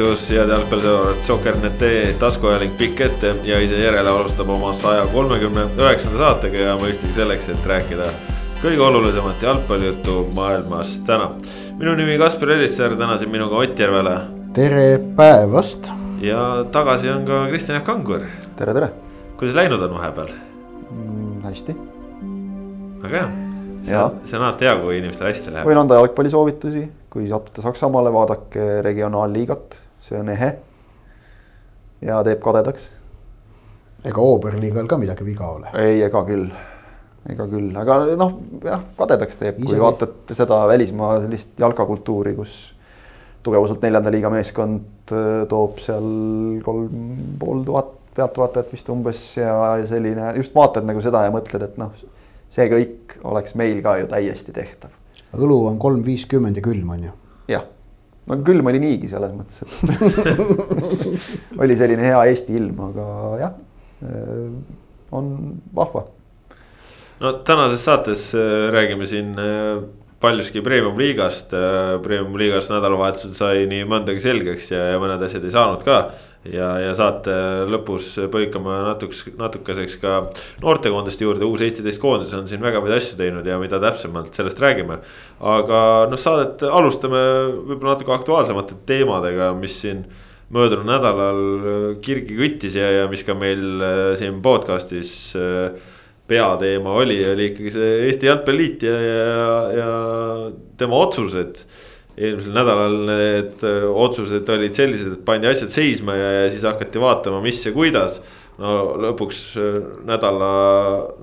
tervitus, head jalgpallisõbrad, Soker.net taskuajaling pikk ette ja ise järele alustab oma saja kolmekümne üheksanda saatega ja mõistagi selleks, et rääkida kõige olulisemat jalgpallijuttu maailmas täna. minu nimi Kaspar Elisser, täna siin minuga Ott Järvela. tere päevast. ja tagasi on ka Kristjan Jaak Kangur. tere, tere. kuidas läinud on vahepeal mm,? hästi. väga hea. see on alati hea, kui inimestel hästi läheb. võin anda jalgpallisoovitusi kui satute Saksamaale, vaadake regionaalliigat, see on ehe. ja teeb kadedaks. ega Oberliigal ka midagi viga ole? ei, ega küll, ega küll, aga noh, jah, kadedaks teeb, kui vaatate seda välismaa sellist jalkakultuuri, kus tugevuselt neljanda liiga meeskond äh, toob seal kolm pool tuhat pealtvaatajat vist umbes ja selline just vaatad nagu seda ja mõtled, et noh, see kõik oleks meil ka ju täiesti tehtav õlu on kolm viiskümmend ja külm on ju. jah, no külm oli niigi selles mõttes, et oli selline hea Eesti ilm, aga jah, äh, on vahva. no tänases saates äh, räägime siin äh, paljuski premium-liigast, premium-liigas nädalavahetusel sai nii mõndagi selgeks ja, ja mõned asjad ei saanud ka ja, ja saate lõpus põikame natuks, natukeseks ka noortekoondiste juurde, U seitseteist koondis on siin väga palju asju teinud ja mida täpsemalt sellest räägime. aga noh, saadet alustame võib-olla natuke aktuaalsemate teemadega, mis siin möödunud nädalal kirgi küttis ja, ja mis ka meil äh, siin podcast'is äh, peateema oli, oli ikkagi see Eesti Jalgpalliliit ja, ja, ja tema otsused eelmisel nädalal need äh, otsused olid sellised, et pandi asjad seisma ja, ja siis hakati vaatama, mis ja kuidas. no lõpuks äh, nädala,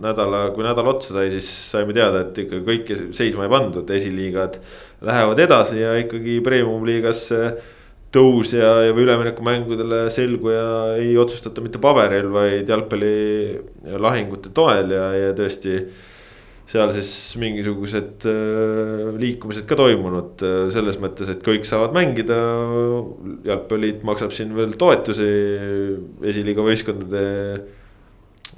nädala, kui nädal otsa sai, siis saime teada, et ikka kõike seisma ei pandud, esiliigad lähevad edasi ja ikkagi premium-liigas tõus ja, ja või üleminekumängudele selguja ei otsustata mitte paberil, vaid jalgpallilahingute toel ja, ja tõesti seal siis mingisugused äh, liikumised ka toimunud äh, selles mõttes, et kõik saavad mängida. jalgpalliliit maksab siin veel toetusi esiliiga võistkondade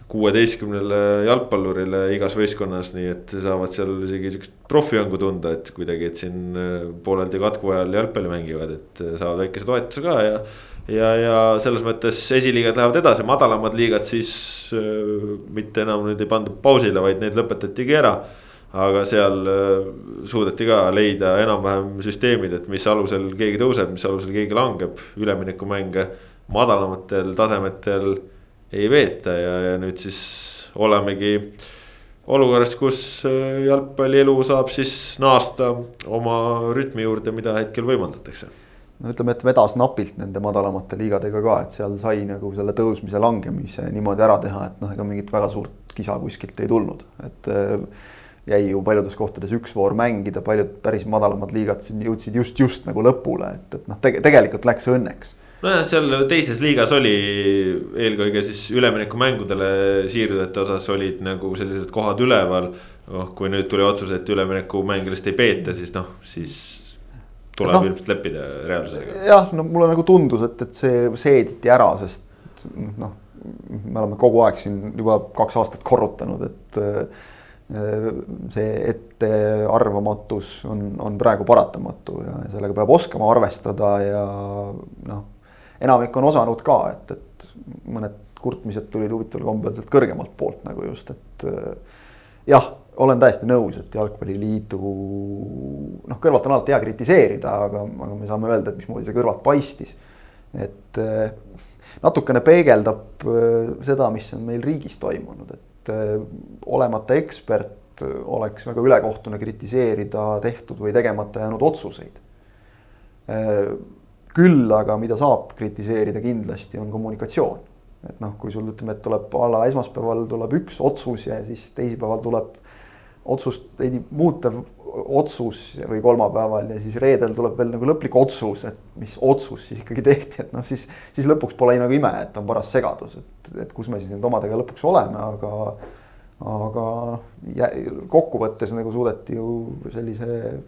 kuueteistkümnele jalgpallurile igas võistkonnas, nii et saavad seal isegi siukest profihõngu tunda, et kuidagi, et siin äh, pooleldi katku ajal jalgpalli mängivad, et saavad väikese toetuse ka ja ja, ja selles mõttes esiliigad lähevad edasi, madalamad liigad siis äh, mitte enam nüüd ei pandud pausile, vaid need lõpetatigi ära. aga seal äh, suudeti ka leida enam-vähem süsteemid, et mis alusel keegi tõuseb, mis alusel keegi langeb, üleminekumänge madalamatel tasemetel ei veeta ja, ja nüüd siis olemegi olukorras, kus äh, jalgpallielu saab siis naasta oma rütmi juurde, mida hetkel võimaldatakse no ütleme, et vedas napilt nende madalamate liigadega ka, et seal sai nagu selle tõusmise, langemise niimoodi ära teha, et noh, ega mingit väga suurt kisa kuskilt ei tulnud, et äh, jäi ju paljudes kohtades üks voor mängida, paljud päris madalamad liigad siin jõudsid just, just nagu lõpule, et, et noh te, tegelikult läks õnneks nojah, seal teises liigas oli eelkõige siis üleminekumängudele siirdujate osas olid nagu sellised kohad üleval. noh, kui nüüd tuli otsus, et üleminekumängudest ei peeta, siis noh, siis tuleb no, ilmselt leppida reaalsusega. jah, no mulle nagu tundus, et, et see seediti ära, sest noh, me oleme kogu aeg siin juba kaks aastat korrutanud, et äh, see ettearvamatus on, on praegu paratamatu ja sellega peab oskama arvestada ja noh, enamik on osanud ka, et, et mõned kurtmised tulid huvitaval kombel sealt kõrgemalt poolt nagu just, et jah olen täiesti nõus, et Jalgpalliliidu noh, kõrvalt on alati hea kritiseerida, aga, aga me saame öelda, et mismoodi see kõrvalt paistis. et eh, natukene peegeldab eh, seda, mis on meil riigis toimunud, et eh, olemata ekspert, oleks väga ülekohtune kritiseerida tehtud või tegemata jäänud otsuseid. küll aga, mida saab kritiseerida kindlasti, on kommunikatsioon. et noh, kui sul ütleme, et tuleb a la esmaspäeval tuleb üks otsus ja siis teisipäeval tuleb otsust veidi muutev otsus või kolmapäeval ja siis reedel tuleb veel nagu lõplik otsus, et mis otsus siis ikkagi tehti, et noh, siis, siis lõpuks pole nagu ime, et on paras segadus, et, et kus me siis nüüd omadega lõpuks oleme, aga aga noh, kokkuvõttes nagu suudeti ju sellise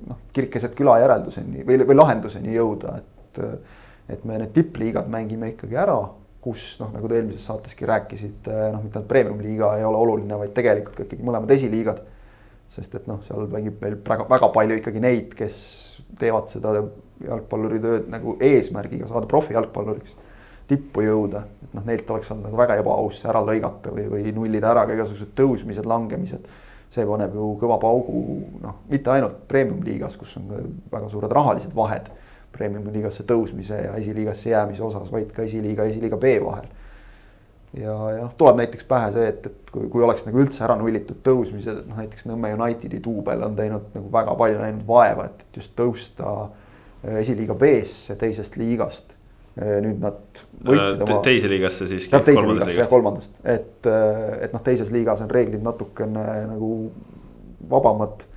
noh, kirk keset küla järelduseni või, või lahenduseni jõuda, et et me need tippliigad mängime ikkagi ära, kus noh, nagu te eelmises saateski rääkisite, noh, mitte ainult premium-liiga ei ole oluline, vaid tegelikult ka ikkagi mõlemad esiliigad sest et noh, seal mängib meil väga, väga palju ikkagi neid, kes teevad seda jalgpalluri tööd nagu eesmärgiga saada profijalgpalluriks, tippu jõuda, et noh, neilt oleks olnud nagu väga ebaaus ära lõigata või, või nullida ära ka igasugused tõusmised, langemised. see paneb ju kõva paugu noh, mitte ainult premium-liigas, kus on väga suured rahalised vahed premium-liigasse tõusmise ja esiliigasse jäämise osas, vaid ka esiliiga, esiliiga B vahel ja, ja noh, tuleb näiteks pähe see, et, et kui, kui oleks nagu üldse ära nullitud tõusmised, et noh, näiteks Nõmme Unitedi duubel on teinud nagu väga palju näinud vaeva, et, et just tõusta äh, esiliiga B-sse teisest liigast. Äh, nüüd nad võitsid äh, oma. teise liigasse siiski. jah, teise liigasse jah, kolmandast, et, et noh, teises liigas on reeglid natukene nagu vabamad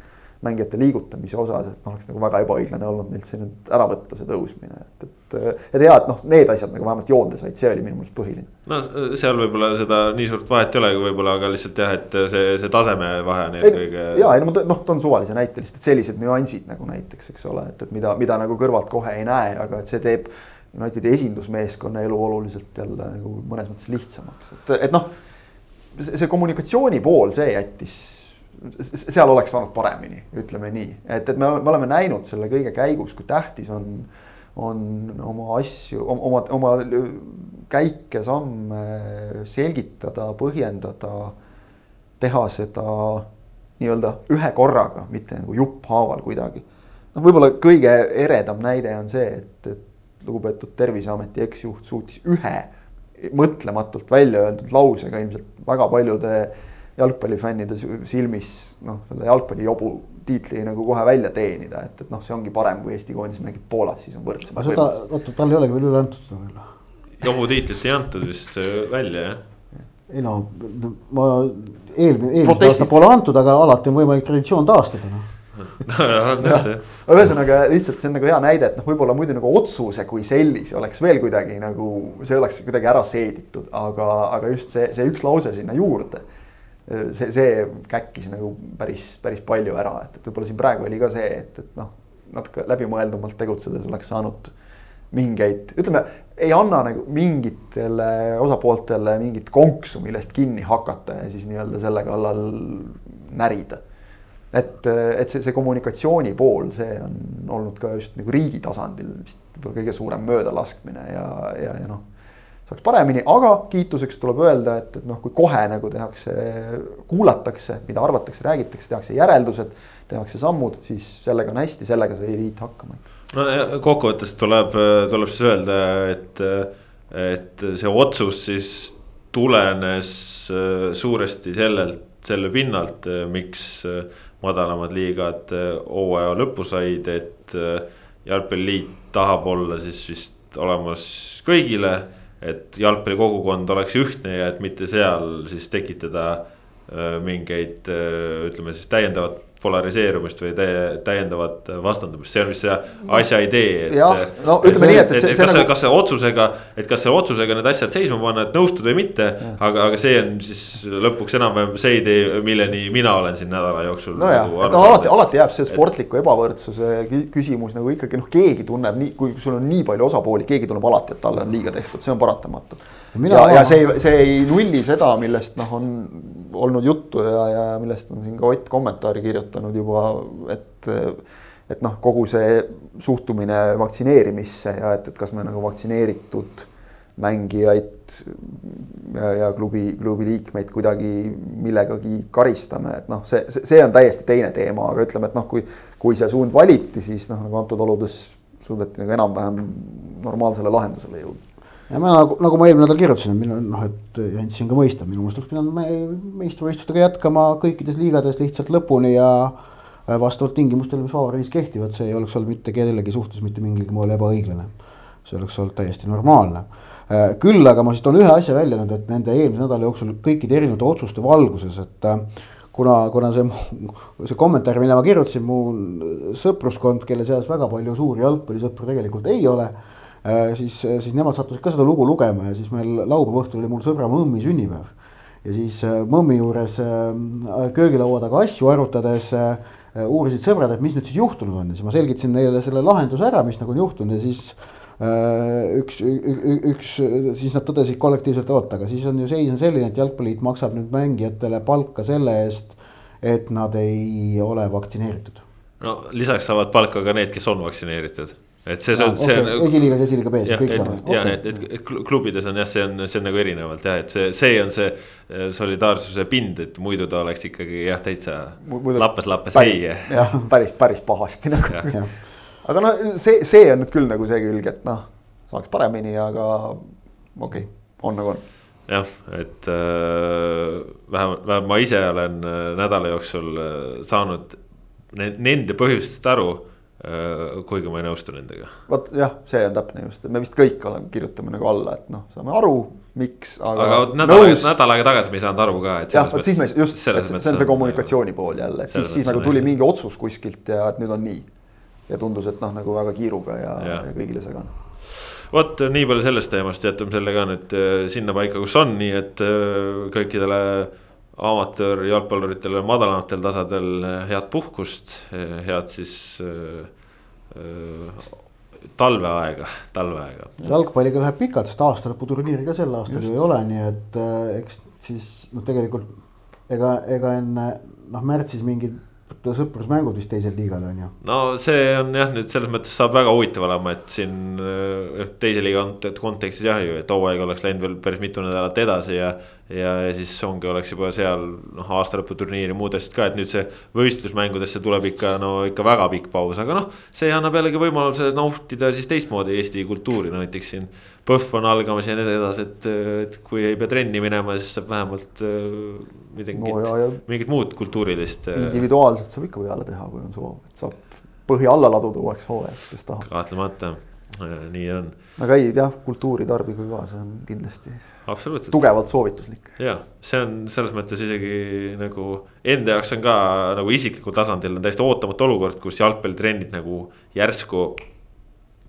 mängijate liigutamise osas, et noh, oleks nagu väga ebaõiglane olnud neilt see nüüd ära võtta, see tõusmine, et, et. et hea, et noh, need asjad nagu vähemalt joonde said, see oli minu meelest põhiline. no seal võib-olla seda nii suurt vahet ei olegi võib-olla, aga lihtsalt jah, et see, see tasemevahe on eelkõige. ja ei no ma noh, toon suvalise näite lihtsalt, et sellised nüansid nagu näiteks, eks ole, et, et mida, mida nagu kõrvalt kohe ei näe, aga et see teeb. Unitedi esindusmeeskonna elu oluliselt jälle nagu mõnes mõttes lihtsamaks, et, et noh. see kommunikatsiooni pool, see jättis seal oleks saanud paremini, ütleme nii, et, et me, me oleme näinud selle kõige käigus, kui tähtis on, on oma asju, oma, oma käike, samme selgitada, põhjendada, teha seda nii-öelda ühe korraga, mitte nagu jupphaaval kuidagi. noh, võib-olla kõige eredam näide on see, et, et lugupeetud Terviseameti eksjuht suutis ühe mõtlematult välja öeldud lausega ilmselt väga paljude jalgpallifännide silmis noh, selle jalgpallijobu tiitli nagu kohe välja teenida, et, et noh, see ongi parem, kui Eesti koondis mängib Poolas, siis on võrdsem. aga seda, oota, tal ei olegi veel üle antud seda veel. jobu tiitlit ei antud vist välja, jah? ei no, ma eelmine, eelmise aasta pole antud, aga alati on võimalik traditsioon taastada, noh ühesõnaga lihtsalt see on nagu hea näide, et noh, võib-olla muidu nagu otsuse kui sellise oleks veel kuidagi nagu, see oleks kuidagi ära seeditud, aga, aga just see, see üks lause sinna juurde see, see käkkis nagu päris, päris palju ära, et, et võib-olla siin praegu oli ka see, et, et noh, natuke läbimõeldumalt tegutsedes oleks saanud mingeid, ütleme, ei anna nagu mingitele osapooltele mingit konksu, millest kinni hakata ja siis nii-öelda selle kallal närida. et, et see, see kommunikatsiooni pool, see on olnud ka just nagu riigi tasandil vist võib-olla kõige suurem möödalaskmine ja, ja, ja noh saaks paremini, aga kiituseks tuleb öelda, et, et noh, kui kohe nagu tehakse, kuulatakse, mida arvatakse, räägitakse, tehakse järeldused, tehakse sammud, siis sellega on hästi, sellega sai liit hakkama. no kokkuvõttes tuleb, tuleb siis öelda, et, et see otsus siis tulenes suuresti sellelt, selle pinnalt, miks madalamad liigad hooaja lõppu said, et jalgpalliliit tahab olla siis vist olemas kõigile et jalgpallikogukond oleks ühtne ja et mitte seal siis tekitada äh, mingeid äh, ütleme siis täiendavat polariseerumist või täiendavat vastandumist, see on vist see asja idee. jah, no ütleme nii, et, et, et, kas see nagu..., kas see otsusega, et kas selle otsusega need asjad seisma panna, et nõustuda või mitte. aga, aga see on siis lõpuks enam-vähem see idee, milleni mina olen siin nädala jooksul. nojah, nagu et alati, alati jääb see sportliku ebavõrdsuse küsimus nagu ikkagi noh, keegi tunneb nii, kui sul on nii palju osapooli, keegi tunneb alati, et talle on liiga tehtud, see on paratamatu ja, ja see, see ei nulli seda, millest noh, on olnud juttu ja, ja millest on siin ka Ott kommentaari kirjutanud juba, et. et noh, kogu see suhtumine vaktsineerimisse ja et, et kas me nagu vaktsineeritud mängijaid ja, ja klubi, klubi liikmeid kuidagi millegagi karistame, et noh, see, see on täiesti teine teema, aga ütleme, et noh, kui, kui see suund valiti, siis noh, nagu antud oludes suudeti nagu enam-vähem normaalsele lahendusele jõuda ja ma nagu, nagu ma eelmine nädal kirjutasin, minu noh, et andsin ka mõista, minu meelest oleks pidanud me meistrivõistlustega jätkama kõikides liigades lihtsalt lõpuni ja äh, vastavalt tingimustele, mis vabariigis kehtivad, see ei oleks olnud mitte kellegi suhtes mitte mingilgi moel ebaõiglane. see oleks olnud täiesti normaalne. Äh, küll aga ma siis toon ühe asja välja nüüd, et nende eelmise nädala jooksul kõikide erinevate otsuste valguses, et äh, kuna, kuna see, see kommentaar, mille ma kirjutasin, mu sõpruskond, kelle seas väga palju suuri jalgpallisõpru tegelikult ei ole siis, äh, siis nemad sattusid ka seda lugu lugema ja siis meil laupäeva õhtul oli mul sõbra mõmmi sünnipäev. ja siis äh, mõmmi juures köögilaua taga asju arutades uurisid sõbrad, et mis nüüd siis juhtunud on ja siis ma selgitasin neile selle lahenduse ära, mis nagu on juhtunud ja siis üks, üks, siis nad tõdesid kollektiivselt, oot, aga siis on ju seis on selline, et jalgpalliliit maksab nüüd mängijatele palka selle eest, et nad ei ole vaktsineeritud. no lisaks saavad palka ka need, kes on vaktsineeritud et see, see, see okay. on. esiliigas, esiliiga B-s, kõik saavad. jah, et, et et klubides on jah, see on, see on nagu erinevalt jah, et see, see on see eh, solidaarsuse pind, et muidu ta oleks ikkagi jah, täitsa lappes, lappes ei. jah, päris, päris pahasti nagu. jah aga noh, see, see on nüüd küll nagu see külg, et noh, saaks paremini, aga okei okay,, on nagu on. jah, et äh, vähemalt, vähemalt ma ise olen äh, nädala jooksul äh, saanud nende põhjustest aru äh,. Kuigi ma ei nõustu nendega. vot jah, see on täpne just, me vist kõik oleme, kirjutame nagu alla, et noh, saame aru, miks, aga. aga nädal aega, nädal aega tagasi me ei saanud aru ka, et. jah, vot siis me just, see on see kommunikatsiooni pool jälle, et siis, siis nagu tuli mingi otsus kuskilt ja et nüüd on nii ja tundus, et noh, nagu väga kiiruga ja, ja. ja kõigile segane. vot nii palju sellest teemast, jätame selle ka nüüd äh, sinnapaika, kus on, nii et äh, kõikidele amatöörjalgpalluritele madalamatel tasadel äh, head puhkust, head siis äh, talveaega, talveaega. jalgpalliga läheb pikalt, sest aastalõputurniiri ka sel aastal ju ei ole, nii et eks siis noh, tegelikult ega, ega enne noh, märtsis mingid sõprusmängud vist teisel liigal on ju. no see on jah, nüüd selles mõttes saab väga huvitav olema, et siin teise liiga kontekstis jah ju, et hooaeg oleks läinud veel päris mitu nädalat edasi ja. Ja, ja siis ongi, oleks juba seal noh, aastalõputurniiri muud asjad ka, et nüüd see võistlusmängudesse tuleb ikka no ikka väga pikk paus, aga noh. see annab jällegi võimaluse nautida siis teistmoodi Eesti kultuuri, no näiteks siin PÖFF on algamas ja nii edasi, et, et kui ei pea trenni minema, siis saab vähemalt äh, midagi no,, mingit muud kultuurilist. Äh, individuaalselt saab ikka peale teha, kui on soov, et saab põhi alla laduda uueks hooajaks, kes tahab. kahtlemata, nii on. aga ei jah, kultuuri tarbigu ka, see on kindlasti. absoluutselt. tugevalt soovituslik. ja see on selles mõttes isegi nagu enda jaoks on ka nagu isiklikul tasandil on täiesti ootamatu olukord, kus jalgpallitrennid nagu järsku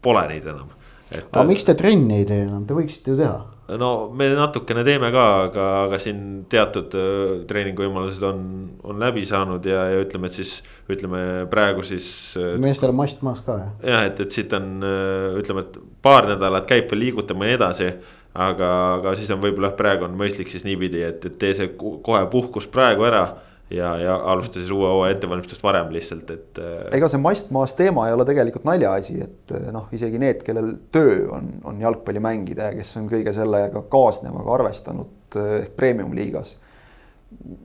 pole neid enam et. aga miks te trenni ei tee enam, te võiksite ju teha? No me natukene teeme ka, aga, aga siin teatud uh, treeninguvõimalused on, on läbi saanud ja, ja ütleme, et siis ütleme praegu siis uh,. meestel on mast maas ka jah? jah, et, et siit on uh, ütleme, et paar nädalat käib veel liigutama ja nii edasi. aga, aga siis on võib-olla praegu on mõistlik siis niipidi, et, et tee see kohe puhkus praegu ära ja, ja alusta siis uue hooaja ettevalmistust varem lihtsalt, et. Äh, ega see mastmaas teema ei ole tegelikult naljaasi, et äh, noh, isegi need, kellel töö on, on jalgpalli mängida ja kes on kõige sellega kaasnevaga arvestanud äh, ehk premium-liigas.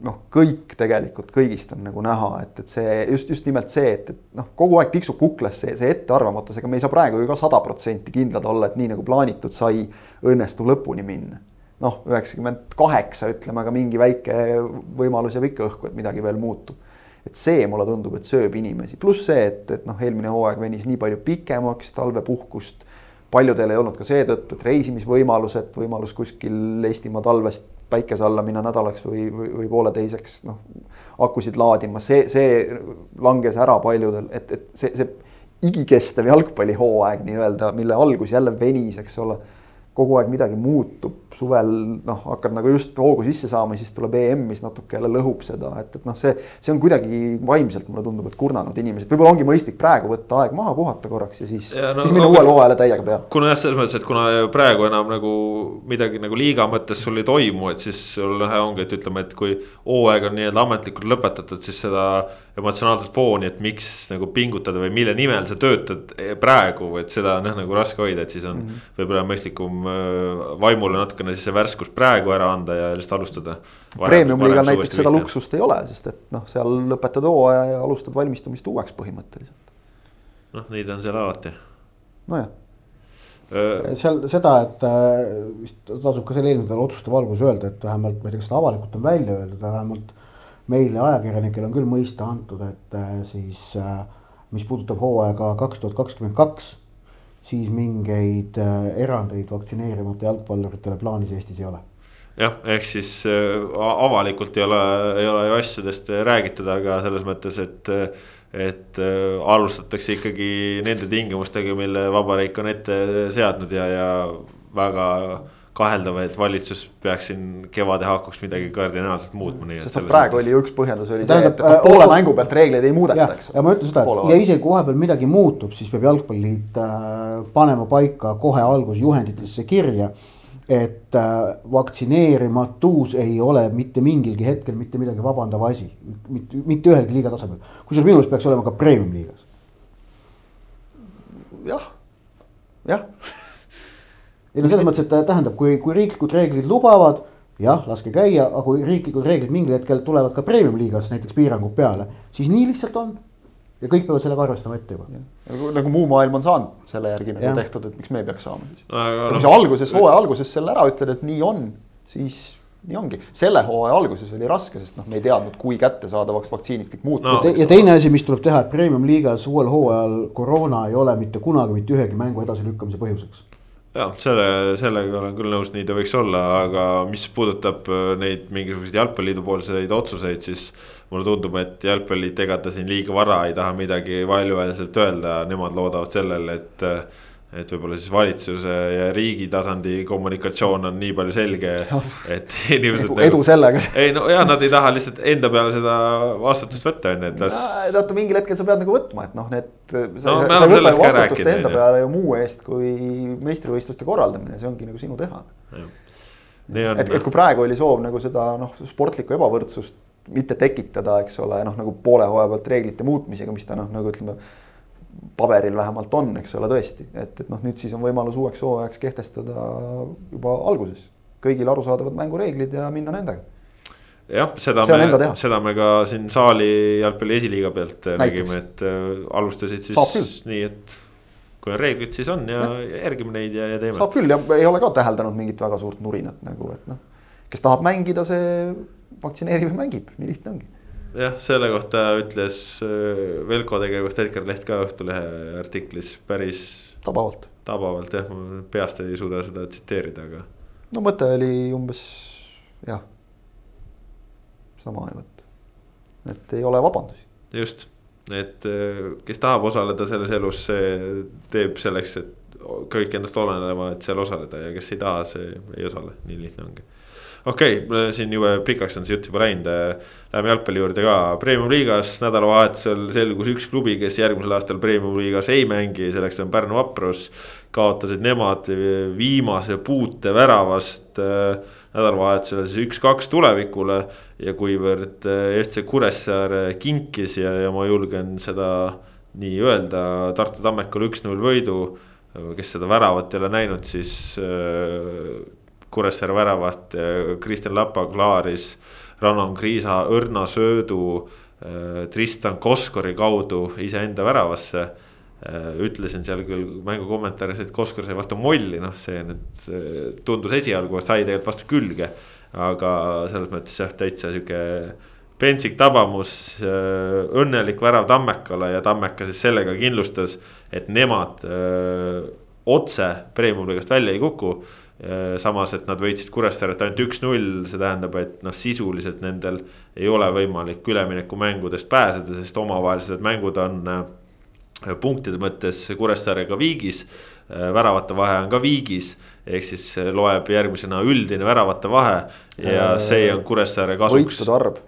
noh, kõik tegelikult kõigist on nagu näha, et, et see just, just nimelt see, et, et noh, kogu aeg tiksub kuklas see, see ettearvamatus, ega me ei saa praegu ju ka sada protsenti kindlad olla, et nii nagu plaanitud sai, õnnestub lõpuni minna noh, üheksakümmend kaheksa ütleme, aga mingi väike võimalus jääb ikka õhku, et midagi veel muutub. et see mulle tundub, et sööb inimesi, pluss see, et, et noh, eelmine hooaeg venis nii palju pikemaks, talvepuhkust. paljudel ei olnud ka seetõttu, et reisimisvõimalused, võimalus kuskil Eestimaa talvest päikese alla minna nädalaks või, või, või pooleteiseks, noh. akusid laadima, see, see langes ära paljudel, et, et see, see igikestev jalgpallihooaeg nii-öelda, mille algus jälle venis, eks ole kogu aeg midagi muutub, suvel noh, hakkad nagu just hoogu sisse saama, siis tuleb EM, mis natuke jälle lõhub seda, et, et noh, see, see on kuidagi vaimselt mulle tundub, et kurnanud inimesed, võib-olla ongi mõistlik praegu võtta aeg maha, puhata korraks ja siis no,, siis minna uuele hooajale täiega peale. kuna jah, selles mõttes, et kuna praegu enam nagu midagi nagu liiga mõttes sul ei toimu, et siis sul ongi, et ütleme, et kui hooaeg on nii-öelda ametlikult lõpetatud, siis seda emotsionaalset fooni, et miks nagu pingutada või mille nimel sa töötad praegu, et seda on jah nagu raske hoida, et siis on mm -hmm. võib-olla mõistlikum vaimule natukene siis see värskus praegu ära anda ja lihtsalt alustada. Premium-liigal näiteks seda võita. luksust ei ole, sest et noh, seal lõpetad hooaja ja alustad valmistumist uueks põhimõtteliselt. noh, neid on seal alati. nojah seal seda, et äh, vist tasub ka selle eelmise otsuste valguses öelda, et vähemalt ma ei tea, kas seda avalikult on välja öeldud, aga vähemalt meile ajakirjanikele on küll mõista antud, et äh, siis äh, mis puudutab hooaega kaks tuhat kakskümmend kaks, siis mingeid äh, erandeid vaktsineerimata jalgpalluritele plaanis Eestis ei ole. Jah, ehk siis avalikult ei ole, ei ole ju asjadest räägitud, aga selles mõttes, et et alustatakse ikkagi nende tingimustega, mille vabariik on ette seadnud ja, ja väga kaheldav, et valitsus peaks siin kevade haakuks midagi kardinaalselt muutma, nii et. praegu mõttes... oli ju üks põhjendus oli see, et, et poole äh, mängu pealt reegleid ei muudeta, eks. ja ma ütlen seda, et ja isegi kui vahepeal midagi muutub, siis peab jalgpalliliit äh, panema paika kohe alguses juhenditesse kirja. et äh, vaktsineerimatus ei ole mitte mingilgi hetkel mitte midagi vabandav asi, mitte, mitte ühelgi liiga tasemel. kusjuures minu meelest peaks olema ka premium liigas. jah jah, ei no selles mõttes, et tähendab, kui, kui riiklikud reeglid lubavad, jah, laske käia, aga kui riiklikud reeglid mingil hetkel tulevad ka premium-liigas näiteks piirangud peale, siis nii lihtsalt on. ja kõik peavad sellega arvestama ette juba. nagu, muu maailm on saanud selle järgi nagu tehtud, et miks me peaks saama siis. aga kui noh, sa alguses, hooaja alguses selle ära ütled, et nii on, siis nii ongi. selle hooaja alguses oli raske, sest noh, me ei teadnud, kui kättesaadavaks vaktsiinid kõik No. muutuvad ja, te, ja teine asi, mis tuleb teha, et premium-liigas uuel hooajal koroona ei ole mitte kunagi mitte ühegi mängu edasilükkamise põhjuseks. Jah, selle, sellega olen küll nõus, nii ta võiks olla, aga mis puudutab äh, neid mingisuguseid jalgpalliliidu poolseid otsuseid, siis. mulle tundub, et jalgpalliliit ega ta siin liiga vara ei taha midagi valjuhäälselt öelda, nemad loodavad sellele, et. Et võib-olla siis valitsuse ja riigi tasandi kommunikatsioon on nii palju selge, et inimesed. edu, edu sellega. ei no ja nad ei taha lihtsalt enda peale seda vastutust võtta, on ju, et las. teate, mingil hetkel sa pead nagu võtma, et noh, need. No me oleme sellest ka rääkinud, enda peale ju muu eest kui meistrivõistluste korraldamine, see ongi nagu sinu teha. et, et kui praegu oli soov nagu seda noh, sportlikku ebavõrdsust mitte tekitada, eks ole, noh nagu poole hooaja pealt reeglite muutmisega, mis ta noh, nagu ütleme. Paberil vähemalt on, eks ole, tõesti, et, et noh, nüüd siis on võimalus uueks hooajaks kehtestada juba alguses kõigile arusaadavad mängureeglid ja minna nendega. jah, seda me seda me ka siin saali jalgpalli esiliiga pealt äh, nägime, et äh, alustasid siis nii, et. kui on reeglid, siis on ja, ja järgime neid ja, ja teeme. saab küll ja ei ole ka täheldanud mingit väga suurt nurinat nagu, et noh. kes tahab mängida, see vaktsineerib ja mängib, nii lihtne ongi. Jah, selle kohta ütles äh, Velko tegevust Edgar Leht ka Õhtulehe artiklis päris tabavalt. tabavalt jah, ma peast ei suuda seda tsiteerida, aga. no mõte oli umbes jah, sama et, et ei ole vabandusi. just, et äh, kes tahab osaleda selles elus, see teeb selleks, et kõik endast oleneva, et seal osaleda ja kes ei taha, see ei osale, nii lihtne ongi. Okei okay,, siin jube pikaks on see jutt juba läinud, läheme jalgpalli juurde ka, premium-liigas nädalavahetusel selgus üks klubi, kes järgmisel aastal premium-liigas ei mängi, selleks on Pärnu Vaprus. kaotasid nemad viimase puute väravast äh, nädalavahetusel siis üks-kaks tulevikule ja kuivõrd äh, FC Kuressaare kinkis ja, ja ma julgen seda nii öelda Tartu Tammekule üks-null võidu. kes seda väravat ei ole näinud, siis äh, Kuressaare väravat äh, Kristjan Lapa klaaris Ranon Kriisa õrna söödu äh, Tristan Koskori kaudu iseenda väravasse Äh, ütlesin seal küll mängu kommentaaris, et Koskor sai vastu molli, noh, see nüüd tundus esialgu, et sai tegelikult vastu külge. aga selles mõttes jah, täitsa sihuke pentsik tabamus, õnnelik värav Tammekale ja Tammeka siis sellega kindlustas, et nemad öö, otse premium-liigast välja ei kuku. Samas, et nad võitsid Kuressaaret ainult üks-null, see tähendab, et noh, sisuliselt nendel ei ole võimalik üleminekumängudest pääseda, sest omavahelised mängud on äh, punktide mõttes Kuressaarega viigis. väravate vahe on ka viigis, ehk siis loeb järgmisena üldine väravate vahe ja see on Kuressaare kasuks. võitude arv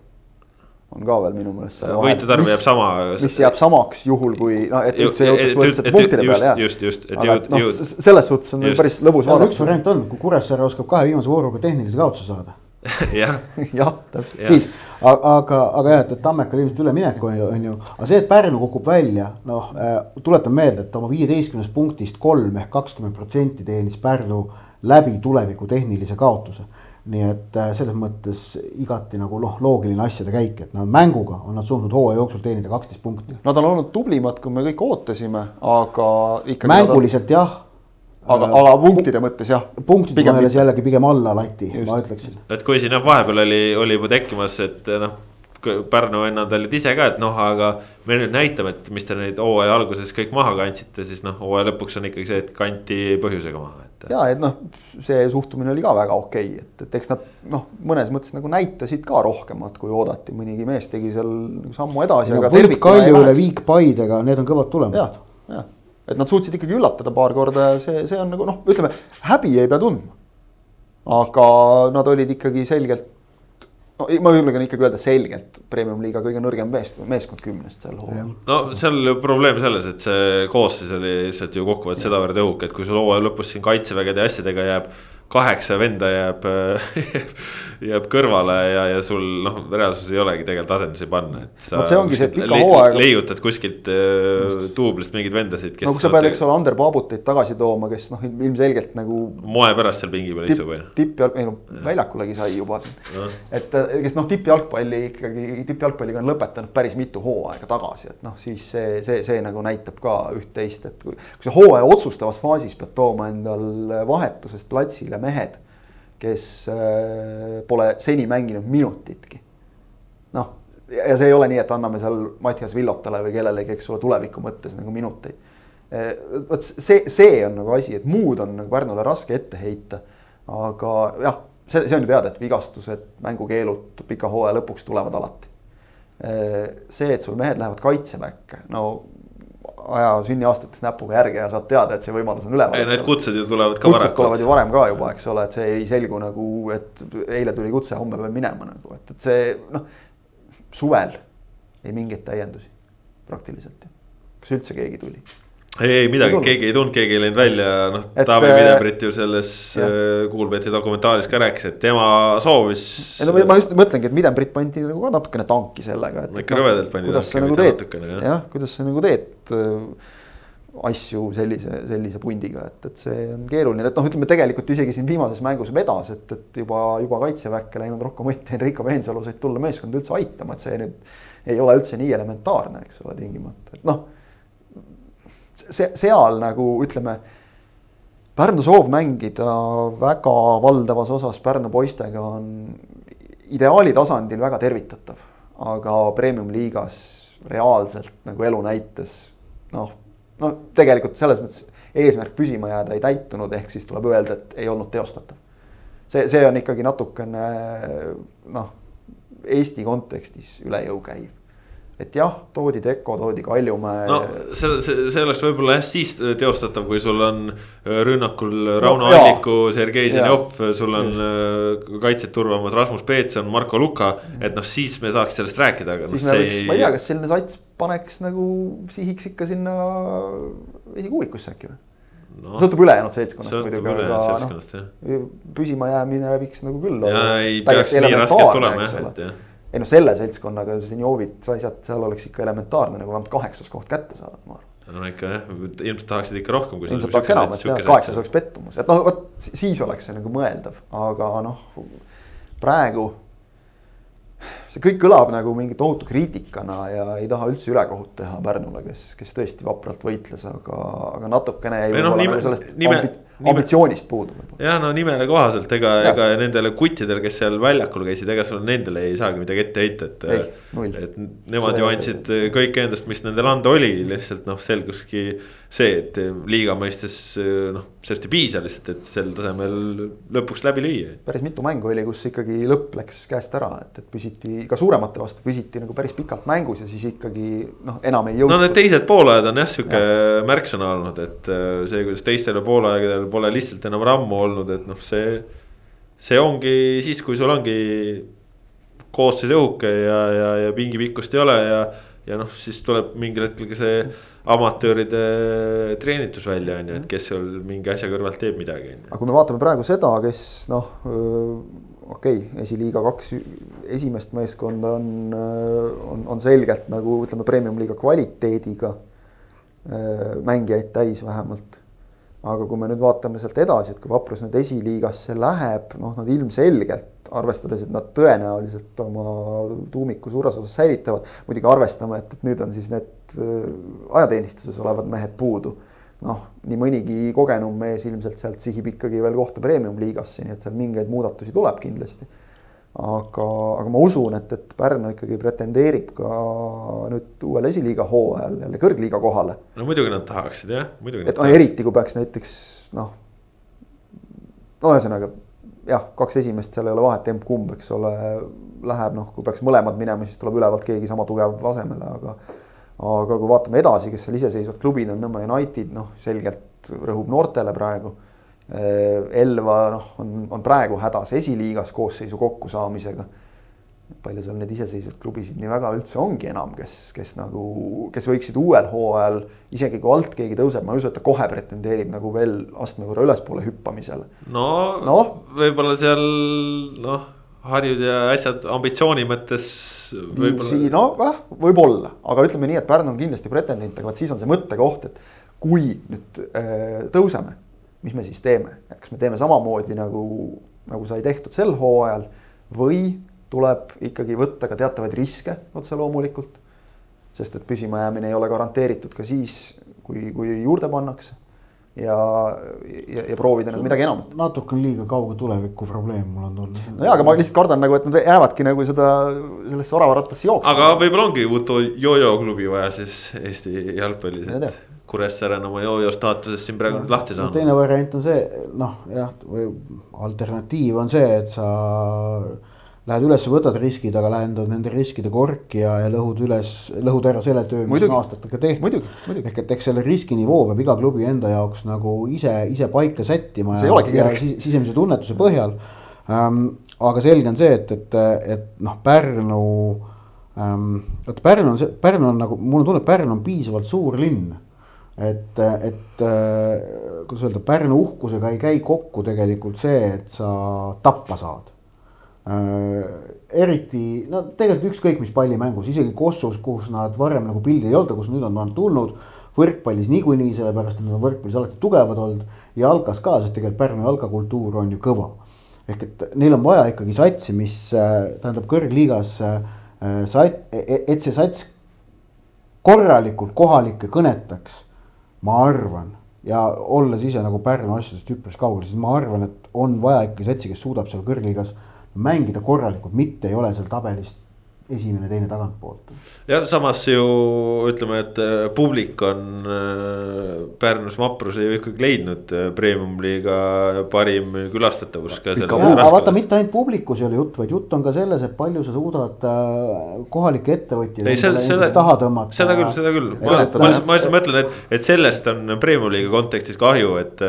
on ka veel minu meelest. võitude arv jääb sama. mis jääb samaks juhul, kui noh, et üldse jõutakse võrdsete punktide peale jah. just, just, et jõud, noh, jõud. selles suhtes on just. päris lõbus seal üks vaadata. variant on, kui Kuressaare oskab kahe viimase vooruga tehnilise kaotuse saada jah, jah, täpselt. Siis, aga, aga jah, et, et Tammekal ilmselt üleminek on ju, on ju, aga see, et Pärnu kukub välja, noh äh, tuletan meelde, et oma viieteistkümnest punktist kolm ehk kakskümmend protsenti teenis Pärnu läbi tuleviku tehnilise kaotuse. Nii et äh, selles mõttes igati nagu noh, loogiline asjade käik, et nad mänguga on nad suutnud hooaja jooksul teenida kaksteist punkti. Nad on olnud tublimad, kui me kõik ootasime, aga ikkagi. mänguliselt jah. aga, aga punktide mõttes jah. punktide mõttes jällegi pigem alla lati, ma ütleksin. et kui siin jah, vahepeal oli, oli juba tekkimas, et noh. Pärnu vennad olid ise ka, et noh, aga me nüüd näitame, et mis te neid hooaja alguses kõik maha kandsite, siis noh, hooaja lõpuks on ikkagi see, et kanti põhjusega maha, et. ja et noh, see suhtumine oli ka väga okei okay., et, et eks nad noh, mõnes mõttes nagu näitasid ka rohkemat, kui oodati, mõnigi mees tegi seal nagu sammu edasi no,. Võrd Kaljule, Viik Paidega, need on kõvad tulemused. jah, et nad suutsid ikkagi üllatada paar korda ja see, see on nagu noh, ütleme häbi ei pea tundma. aga nad olid ikkagi selgelt, no ma julgen ikkagi öelda selgelt premium-liiga kõige nõrgem meeskond, meeskond kümnest seal hooajal. no seal ju probleem selles, et see koosseis oli lihtsalt ju kokkuvõttes sedavõrd õhuke, et kui sul hooaja lõpus siin kaitsevägede ja asjadega jääb kaheksa venda jääb jääb kõrvale ja, ja sul noh, reaalsus ei olegi tegelikult asendusi panna, et. vot see ongi see pika hooaega. leiutad kuskilt äh, duublist mingeid vendasid. no kui sa pead, eks ole, Ander Paabuteid tagasi tooma, kes noh, ilmselgelt nagu. moe pärast seal pingi peal istub või? tippjalg, ei no väljakulegi sai juba siin. et äh, kes noh, tippjalgpalli ikkagi, tippjalgpalliga on lõpetanud päris mitu hooaega tagasi, et noh, siis see, see, see nagu näitab ka üht-teist, et kui, kui sa hooaja otsustavas faasis pead tooma endal vahetusest platsile mehed kes äh, pole seni mänginud minutitki. noh, ja see ei ole nii, et anname seal Mattias Villotale või kellelegi, eks ole, tuleviku mõttes nagu minuteid. Äh, vot see, see on nagu asi, et muud on nagu Pärnule raske ette heita. aga jah, see, see on ju teada, et vigastused, mängukeelud pika hooaja lõpuks tulevad alati. Äh, see, et sul mehed lähevad kaitseväkke, no aja sünniaastates näpuga järge ja saad teada, et see võimalus on üleval. ei, need kutsed ju tulevad ka kutsed tulevad ju varem ka juba, eks ole, et see ei selgu nagu, et eile tuli kutse, homme peab minema nagu, et, et see noh. suvel ei mingeid täiendusi praktiliselt. kas üldse keegi tuli? Ei, ei midagi, keegi ei tulnud, keegi ei läinud välja, noh, Taavi Videbrit ju selles äh, Kuulbeti dokumentaaris ka rääkis, et tema soovis. ei no ma just mõtlengi, et Videbrit pandi nagu ka natukene tanki sellega. ikka rõvedalt pandi tanki. Nagu teed, jah, kuidas sa nagu teed äh, asju sellise, sellise pundiga, et, et see on keeruline, et noh, ütleme tegelikult isegi siin viimases mängus vedas, et, et juba, juba kaitseväkke läinud Rocco Mutt ja Enrico Veensalu said tulla meeskonda üldse aitama, et see nüüd ei ole üldse nii elementaarne, eks ole, tingimata, et noh see, seal nagu ütleme. Pärnu soov mängida väga valdavas osas Pärnu poistega on ideaali tasandil väga tervitatav, aga premium-liigas reaalselt nagu elu näitas noh, no tegelikult selles mõttes eesmärk püsima jääda ei täitunud, ehk siis tuleb öelda, et ei olnud teostatav. see, see on ikkagi natukene noh, Eesti kontekstis üle jõu käiv et jah, toodi Deco, toodi Kaljumäe. no see, see, see oleks võib-olla jah siis teostatav, kui sul on äh, rünnakul Rauno no, Alliku, Sergei Zenjov, sul on just. Äh, kaitset turvamas Rasmus Peetson, Marko Luka. et noh, siis me saaks sellest rääkida, aga. siis noh, me võiks ei..., ma ei tea, kas selline sats paneks nagu sihiks ikka sinna esikuuikusse äkki või? no,. sõltub ülejäänud seltskonnast muidugi, aga noh, püsimajäämine võiks nagu küll olla. ja ei peaks nii raskelt tulema jah, et jah ei noh, selle seltskonnaga seniorid, asjad, seal oleks ikka elementaarne nagu vähemalt kaheksas koht kätte saada, ma arvan. no ikka jah, ilmselt tahaksid ikka rohkem. ilmselt tahaks enam, et jah, kaheksas oleks pettumus, et noh, vot siis oleks see nagu mõeldav, aga noh, praegu see kõik kõlab nagu mingi tohutu kriitikana ja ei taha üldse ülekohut teha Pärnule, kes, kes tõesti vapralt võitles, aga, aga natukene no, nime, nagu nime, ambitsioonist puudu. jah, no nimele kohaselt, ega, ega nendele kuttidele, kes seal väljakul käisid, ega sul nendele ei saagi midagi ette heita, et. et nemad ju andsid kõike endast, mis nendel anda oli, lihtsalt noh, selguski see, et liiga mõistes noh, sellest ei piisa lihtsalt, et sel tasemel lõpuks läbi lüüa. päris mitu mängu oli, kus ikkagi lõpp läks käest ära, et, et püsiti ka suuremate vastu püsiti nagu päris pikalt mängus ja siis ikkagi noh, enam ei jõutud. no need teised poolajad on jah, sihuke ja. märksõna olnud, et äh, see, kuidas teistel poolaegadel pole lihtsalt enam rammu olnud, et noh, see. see ongi siis, kui sul ongi koosseis õhuke ja, ja, ja pingipikkust ei ole ja, ja noh, siis tuleb mingil hetkel ka see amatööride treenitus välja on ju, et kes seal mingi asja kõrvalt teeb midagi. aga kui me vaatame praegu seda, kes noh, okei okay,, esiliiga kaks esimest meeskonda on, on, on selgelt nagu ütleme, premium-liiga kvaliteediga mängijaid täis vähemalt. Aga kui me nüüd vaatame sealt edasi, et kui Vaprus nüüd esiliigasse läheb, noh, nad ilmselgelt arvestades, et nad tõenäoliselt oma tuumiku suures osas säilitavad. muidugi arvestame, et, et nüüd on siis need äh, ajateenistuses olevad mehed puudu. noh, nii mõnigi kogenum mees ilmselt sealt sihib ikkagi veel kohta premium-liigasse, nii et seal mingeid muudatusi tuleb kindlasti. Aga, aga ma usun, et, et Pärnu ikkagi pretendeerib ka nüüd uuel esiliiga hooajal jälle kõrgliiga kohale. no muidugi nad tahaksid jah, muidugi. et no eriti, kui peaks näiteks noh, no ühesõnaga jah, kaks esimest, seal ei ole vahet, emb-kumb, eks ole, läheb noh, kui peaks mõlemad minema, siis tuleb ülevalt keegi sama tugev asemele, aga. aga kui vaatame edasi, kes seal iseseisvad klubid on, Nõmme United, noh, selgelt rõhub noortele praegu. Elva noh, on, on praegu hädas esiliigas koosseisu kokkusaamisega. palju seal neid iseseisvaid klubisid nii väga üldse ongi enam, kes, kes nagu, kes võiksid uuel hooajal, isegi kui alt keegi tõuseb, ma ei usu, et ta kohe pretendeerib nagu veel astme võrra ülespoole hüppamisele. no, no. võib-olla seal noh, harjud ja asjad ambitsiooni mõttes. siin noh, võib-olla, aga ütleme nii, et Pärnu on kindlasti pretendent, aga vot siis on see mõttekoht, et kui nüüd äh, tõuseme, mis me siis teeme, et kas me teeme samamoodi nagu, nagu sai tehtud sel hooajal või tuleb ikkagi võtta ka teatavaid riske otse loomulikult. sest et püsimajäämine ei ole garanteeritud ka siis, kui, kui juurde pannakse. ja, ja, ja proovida nagu midagi enamat. natukene liiga kauge tuleviku probleem mul on tulnud. no jaa, aga ma lihtsalt kardan nagu, et nad jäävadki nagu seda, sellesse oravarattasse jooksma. aga võib-olla ongi uut jojo klubi vaja siis Eesti jalgpallis, et Kuressaare on oma jojo staatusest siin praegu nüüd no, lahti saanud no,. teine variant on see, noh jah, või alternatiiv on see, et sa lähed üles, võtad riskid, aga lähendad nende riskide korki ja, ja lõhud üles, lõhud ära selle töö, mis on aastatega tehtud. ehk et eks selle riskinivoo peab iga klubi enda jaoks nagu ise, ise paika sättima ja, ja sisemise tunnetuse põhjal ähm,. aga selge on see, et, et, et noh, Pärnu ähm,, vot Pärnu on see, Pärnu on nagu, mulle tundub, Pärnu on piisavalt suur linn et, et äh, kuidas öelda, Pärnu uhkusega ei käi kokku tegelikult see, et sa tappa saad Äh, eriti, no tegelikult ükskõik mis pallimängus, isegi Kossus, kus nad varem nagu pildil ei olnud, kus nüüd on nad tulnud. võrkpallis niikuinii, sellepärast et nad on võrkpallis alati tugevad olnud ja jalkas ka, sest tegelikult Pärnu jalkakultuur on ju kõva. ehk et neil on vaja ikkagi satsi, mis äh, tähendab kõrgliigas sat-, e-, e-, et see sats korralikult kohalikke kõnetaks, ma arvan ja olles ise nagu Pärnu asjadest üpris kaugel, siis ma arvan, et on vaja ikkagi satsi, kes suudab seal kõrgliigas mängida korralikult, mitte ei ole seal tabelis esimene, teine tagantpoolt. jah, samas ju ütleme, et äh, publik on äh, Pärnus vapruse ju ikkagi leidnud äh, premium-liiga parim külastatavus ka. vaata, mitte ainult publikus ei ole jutt, vaid jutt on ka selles, et palju sa suudad kohalikke ettevõtjaid endale taha tõmmata. seda küll, seda küll, ma, ma, ma lihtsalt mõtlen, et, et sellest on premium-liiga kontekstis kahju, et,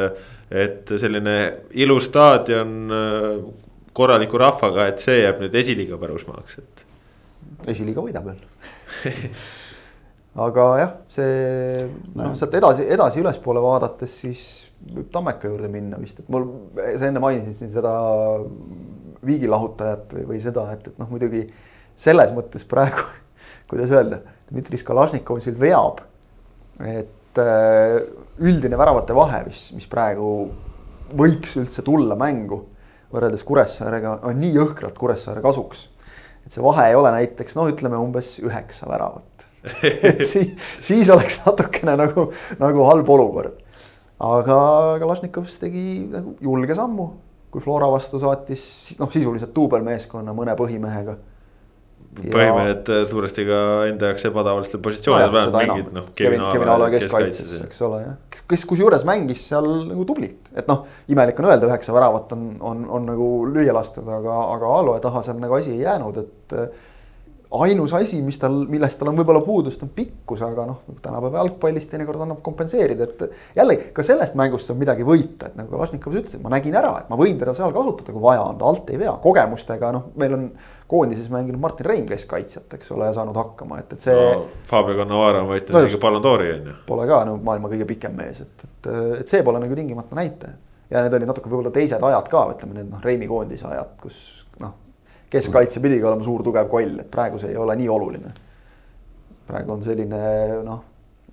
et selline ilus staadion korraliku rahvaga, et see jääb nüüd esiliiga pärusmaaks, et. Esiliiga võidab veel aga jah, see noh, sealt edasi, edasi ülespoole vaadates, siis võib Tammeka juurde minna vist, et mul, sa enne mainisid siin seda viigilahutajat või, või seda, et, et noh, muidugi selles mõttes praegu, kuidas öelda, Dmitri Skalašnikov siin veab. et äh, üldine väravate vahe, mis, mis praegu võiks üldse tulla mängu võrreldes Kuressaarega on nii jõhkralt Kuressaare kasuks. Et see vahe ei ole näiteks noh, ütleme umbes üheksa väravat. et siis, siis oleks natukene nagu, nagu halb olukord. aga Kalašnikovs tegi nagu julge sammu, kui Flora vastu saatis noh, sisuliselt duubelmeeskonna mõne põhimehega põhimehed ja... suuresti ka enda jaoks ebatavalistel positsioonidel no, mingid noh. Kevin, Kevin Aalo keskkaitses, eks ole jah, kes kusjuures mängis seal nagu tublit, et noh, imelik on öelda, üheksa väravat on, on, on nagu lüüa lastud, aga, aga Aalo taha seal nagu asi ei jäänud, et ainus asi, mis tal, millest tal on võib-olla puudust, on pikkus, aga noh, tänapäeva jalgpallis teinekord annab kompenseerida, et jällegi ka sellest mängust saab midagi võita, et nagu Kalašnikov ütles, et ma nägin ära, et ma võin teda seal kasutada, kui vaja on, ta alt ei vea, kogemustega noh, meil on koondises mänginud Martin Rein keskkaitsjat, eks ole, ja saanud hakkama, et, et see no,. Fabio Cannavaro on võitnud no isegi Ballon d'Ori on ju. Pole ka nagu maailma kõige pikem mees, et, et, et see pole nagu tingimata näitaja. ja need olid natuke võib-olla teised ajad ka, ütleme need noh, Reimi koondise ajad, kus noh keskkaitse pidigi olema suur tugev koll, et praegu see ei ole nii oluline. praegu on selline noh,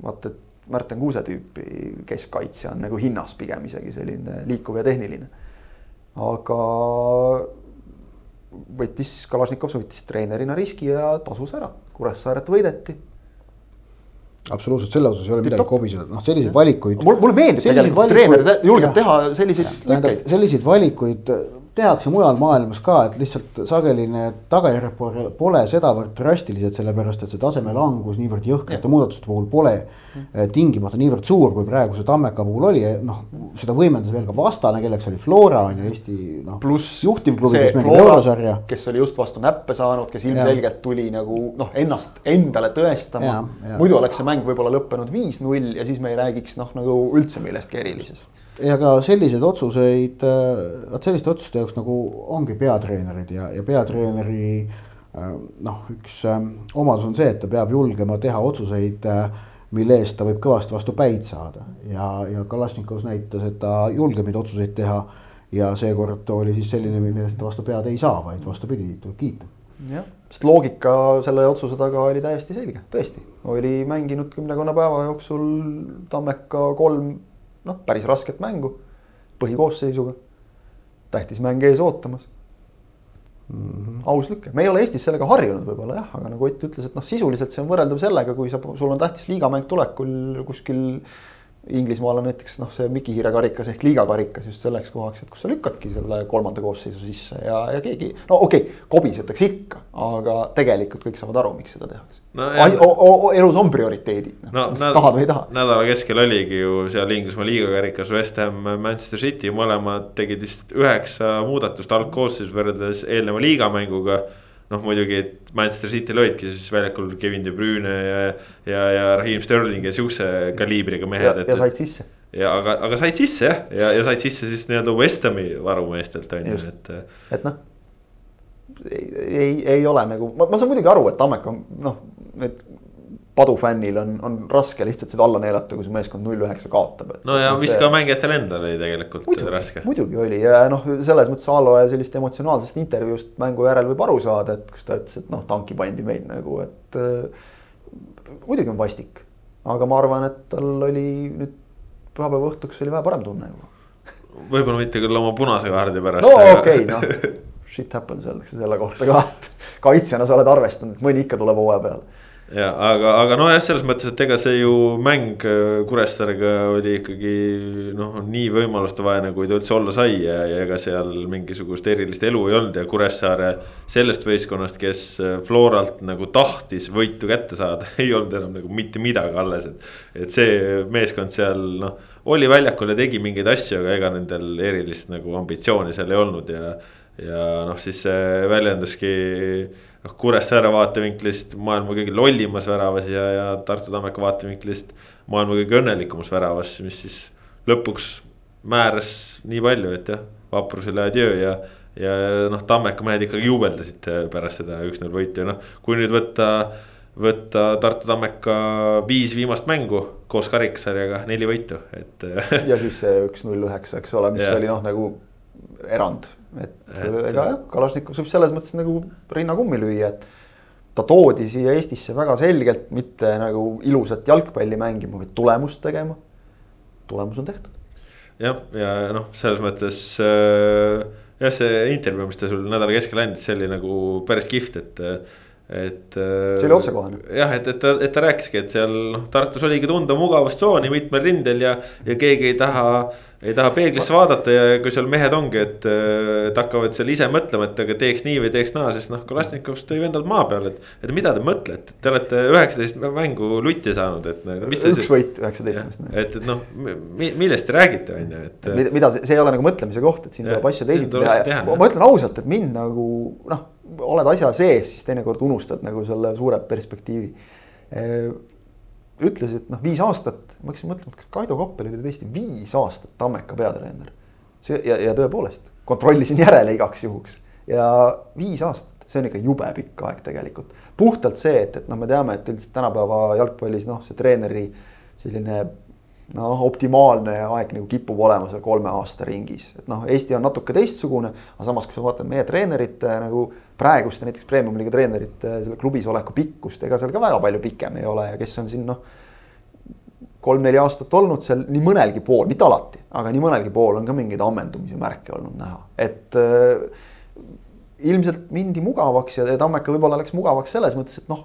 vaata, et Märten Kuuse tüüpi keskkaitsja on nagu hinnas pigem isegi selline liikuv ja tehniline. aga võttis, Kalašnikov võttis treenerina riski ja tasus ära, Kuressaaret võideti absoluutselt, selle osas ei ole midagi kobiseda, noh selliseid valikuid. mulle meeldib tegelikult, treener julgeb teha selliseid. tähendab, selliseid valikuid tehakse mujal maailmas ka, et lihtsalt sageli need tagajärjed pole, sedavõrd drastilised, sellepärast et see taseme langus niivõrd jõhkrate muudatuste puhul pole mm. tingimata niivõrd suur, kui praeguse Tammeka puhul oli, noh. seda võimendas veel ka vastane, kelleks oli Flora on ju Eesti noh. juhtivklubi, kes mängib eurosarja. kes oli just vastu näppe saanud, kes ilmselgelt tuli nagu noh, ennast endale tõestama. muidu oleks see mäng võib-olla lõppenud viis-null ja siis me ei räägiks noh, nagu üldse millestki erilisest ja ka selliseid otsuseid, äh, vot selliste otsuste jaoks nagu ongi peatreenerid ja, ja peatreeneri noh, üks omadus on see, et ta peab julgema teha otsuseid, mille eest ta võib kõvasti vastu päid saada. Ja, ja Kalašnikovs näitas, et ta julgeb neid otsuseid teha. ja seekord oli siis selline, mille eest ta vastu pead ei saa, vaid vastupidi, tuleb kiita. Jah, sest loogika selle otsuse taga oli täiesti selge, tõesti, oli mänginud kümnekonna päeva jooksul Tammeka kolm noh, päris rasket mängu põhikoosseisuga. tähtis mäng ees ootamas mm. -hmm. aus lüke, me ei ole Eestis sellega harjunud võib-olla jah, aga nagu Ott ütles, et noh, sisuliselt see on võrreldav sellega, kui sa, sul on tähtis liigamäng tulekul kuskil Inglismaal on näiteks noh, see Miki Hiire karikas ehk liigakarikas just selleks kohaks, et kus sa lükkadki selle kolmanda koosseisu sisse ja, ja keegi. no okei okay,, kobisetakse ikka, aga tegelikult kõik saavad aru, miks seda tehakse no,. elus on prioriteedid no,, no, tahad või ei taha. nädala keskel oligi ju seal Inglismaa liigakarikas West Ham, Manchester City, mõlemad tegid vist üheksa muudatust algkoosseisus võrreldes eelneva liigamänguga noh, muidugi, et Manchester City'l olidki siis väljakul Kevin De Bruyne ja, ja, ja Raheem Sterling ja siukse kaliibriga mehed. ja, said sisse. ja aga, aga said sisse jah, ja, ja said sisse siis nii-öelda West Hami varumeestelt on ju, et. et noh, ei, ei, ei ole nagu, ma, ma saan muidugi aru, et Tammeka on noh, et padufännil on, on raske lihtsalt seda alla neelata, kui su meeskond null üheksa kaotab. no ja vist see... ka mängijatel endal oli tegelikult muidugi, raske. muidugi oli ja noh, selles mõttes Aloe sellist emotsionaalsest intervjuust mängu järel võib aru saada, et kus ta ütles, et noh, tanki pandi meid nagu, et äh,. muidugi on vastik, aga ma arvan, et tal oli nüüd pühapäeva õhtuks oli vähe parem tunne juba. võib-olla mitte küll oma punase kaardi pärast. no okei okay,, noh shit happens öeldakse selle kohta ka, et kaitsjana sa oled arvestanud, et mõni ikka tuleb hooaja peale ja aga, aga nojah, selles mõttes, et ega see ju mäng äh, Kuressaarega oli ikkagi noh, nii võimaluste vaene, kui ta üldse olla sai ja, ja ega seal mingisugust erilist elu ei olnud ja Kuressaare. sellest võistkonnast, kes äh, Floralt nagu tahtis võitu kätte saada, ei olnud enam nagu mitte midagi alles, et. et see meeskond seal noh, oli väljakul ja tegi mingeid asju, aga ega nendel erilist nagu ambitsiooni seal ei olnud ja. ja noh, siis see väljenduski noh, Kuressaare vaatevinklist maailma kõige lollimas väravas ja, ja Tartu Tammeka vaatevinklist maailma kõige õnnelikumas väravas, mis siis lõpuks määras nii palju, et jah, vaprusele adjöö ja. ja noh, Tammeka mehed ikkagi juubeldasid pärast seda üks-null võitu ja noh, kui nüüd võtta võtta Tartu Tammeka viis viimast mängu koos karikasarjaga neli võitu, et. ja siis see üks-null üheksa, eks ole, mis ja. oli noh, nagu erand et, et ega jah, Kalašnikov saab selles mõttes nagu rinnakummi lüüa, et ta toodi siia Eestisse väga selgelt mitte nagu ilusat jalgpalli mängima, vaid tulemust tegema. tulemus on tehtud. jah, ja noh, selles mõttes äh, jah, see intervjuu, mis ta sul nädala keskel andis, see oli nagu päris kihvt, et et. Äh, see oli otsekohane. jah, et, et ta, et ta rääkiski, et seal noh, Tartus oligi tunda mugavustsooni mitmel rindel ja, ja keegi ei taha ei taha peeglisse vaadata ja kui seal mehed ongi, et, et hakkavad seal ise mõtlema, et aga teeks nii või teeks naa, siis noh, Kalašnikov tõi vendad maa peale, et. et mida te mõtlete, te olete üheksateist mängu lutti saanud, et. üks siis, võit üheksateistkümnest. et, et noh, millest te räägite, on ju, et. mida, mida see, ei ole nagu mõtlemise koht, et siin tuleb asju teisiti teha ja ma ütlen ausalt, et mind nagu noh, oled asja sees, siis teinekord unustad nagu selle suure perspektiivi ütles, et noh, viis aastat, ma hakkasin mõtlema, et Kaido Koppel oli tõesti viis aastat Tammeka peatreener. see ja, ja tõepoolest kontrollisin järele igaks juhuks ja viis aastat, see on ikka jube pikk aeg tegelikult. puhtalt see, et, et noh, me teame, et üldiselt tänapäeva jalgpallis noh, see treeneri selline noh, optimaalne aeg nagu kipub olema seal kolme aasta ringis, et noh, Eesti on natuke teistsugune, aga samas, kui sa vaatad meie treenerite nagu praeguste näiteks premium-liiga treenerite selle klubis oleku pikkust, ega seal ka väga palju pikem ei ole ja kes on siin noh. kolm-neli aastat olnud seal nii mõnelgi pool, mitte alati, aga nii mõnelgi pool on ka mingeid ammendumise märke olnud näha, et äh, ilmselt mindi mugavaks ja Tammeka võib-olla läks mugavaks selles mõttes, et noh,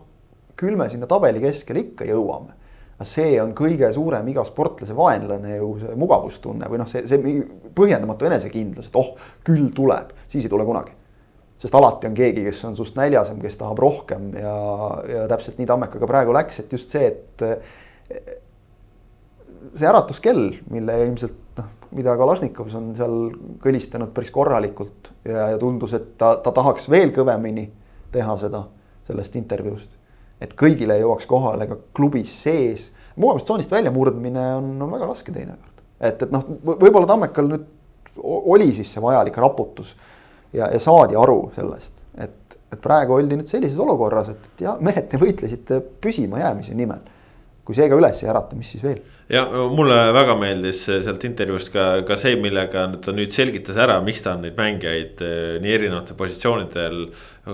küll me sinna tabeli keskele ikka jõuame see on kõige suurem iga sportlase vaenlane ju see mugavustunne või noh, see, see põhjendamatu enesekindlus, et oh, küll tuleb, siis ei tule kunagi. sest alati on keegi, kes on sinust näljasem, kes tahab rohkem ja, ja täpselt nii Tammekaga praegu läks, et just see, et. see äratuskell, mille ilmselt noh, mida Kalašnikovs on seal kõlistanud päris korralikult ja, ja tundus, et ta, ta tahaks veel kõvemini teha seda sellest intervjuust et kõigile jõuaks kohale ka klubis sees. mugavustsoonist väljamurdmine on, on väga raske teinekord, et, et noh, võib-olla Tammekal nüüd oli siis see vajalik raputus ja, ja saadi aru sellest, et et praegu oldi nüüd sellises olukorras, et, ja mehed, te võitlesite püsimajäämise nimel. kui see ka üles ei ärata, mis siis veel? Ja mulle väga meeldis sealt intervjuust ka, ka see, millega ta nüüd selgitas ära, miks ta on neid mängijaid eh, nii erinevatel positsioonidel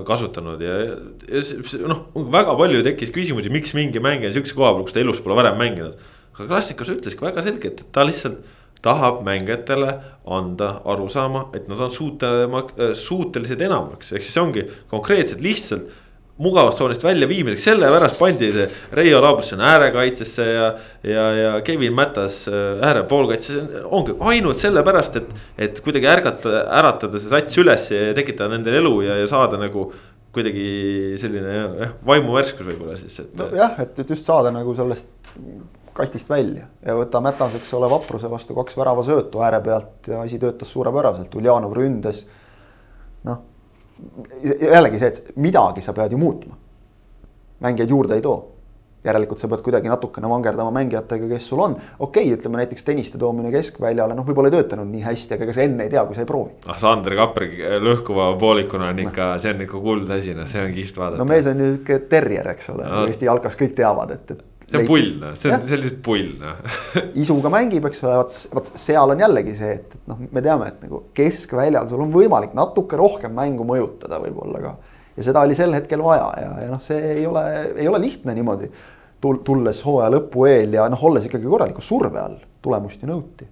kasutanud ja, ja noh, väga palju tekkis küsimusi, miks mingi mängija sihukese koha peal, kus ta elus pole varem mänginud. aga klassikas ütleski väga selgelt, et ta lihtsalt tahab mängijatele anda arusaama, et nad on suutelema, suutelised enamaks, ehk siis ongi konkreetselt lihtsalt mugavustsoonist väljaviimiseks, sellepärast pandi see Reio Laabus sinna äärekaitsesse ja. ja, ja Kevin Mätas äh, äärepoolkaitsesse, ongi ainult sellepärast, et, et kuidagi ärgata, äratada see sats üles ja tekitada nendele elu ja, ja saada nagu kuidagi selline jah, vaimuvärskus võib-olla siis, et. nojah, et, et just saada nagu sellest kastist välja ja võta Mätas, eks ole, vapruse vastu kaks väravasöötu ääre pealt ja asi töötas suurepäraselt, Uljanov ründas. noh jällegi see, et midagi sa pead ju muutma. mängijaid juurde ei too. järelikult sa pead kuidagi natukene vangerdama mängijatega, kes sul on. okei okay,, ütleme näiteks tenniste toomine keskväljale, noh, võib-olla ei töötanud nii hästi, aga ega sa enne ei tea, kui sa ei proovi. ah, Sander Kapri lõhkuva poolikuna on ikka, see on ikka kuldasi, noh, see on kihvt vaadata. no mees on ju ikka terrier, eks ole no., Eesti jalkas kõik teavad, et, et see on pull noh, see on, lihtsalt pull noh. Isuga mängib, eks ole, vot, vot seal on jällegi see, et, et noh, me teame, et nagu keskväljal sul on võimalik natuke rohkem mängu mõjutada võib-olla ka. ja seda oli sel hetkel vaja ja, ja noh, see ei ole, ei ole lihtne niimoodi tulles hooaja lõpu eel ja noh, olles ikkagi korraliku surve all, tulemust ju nõuti,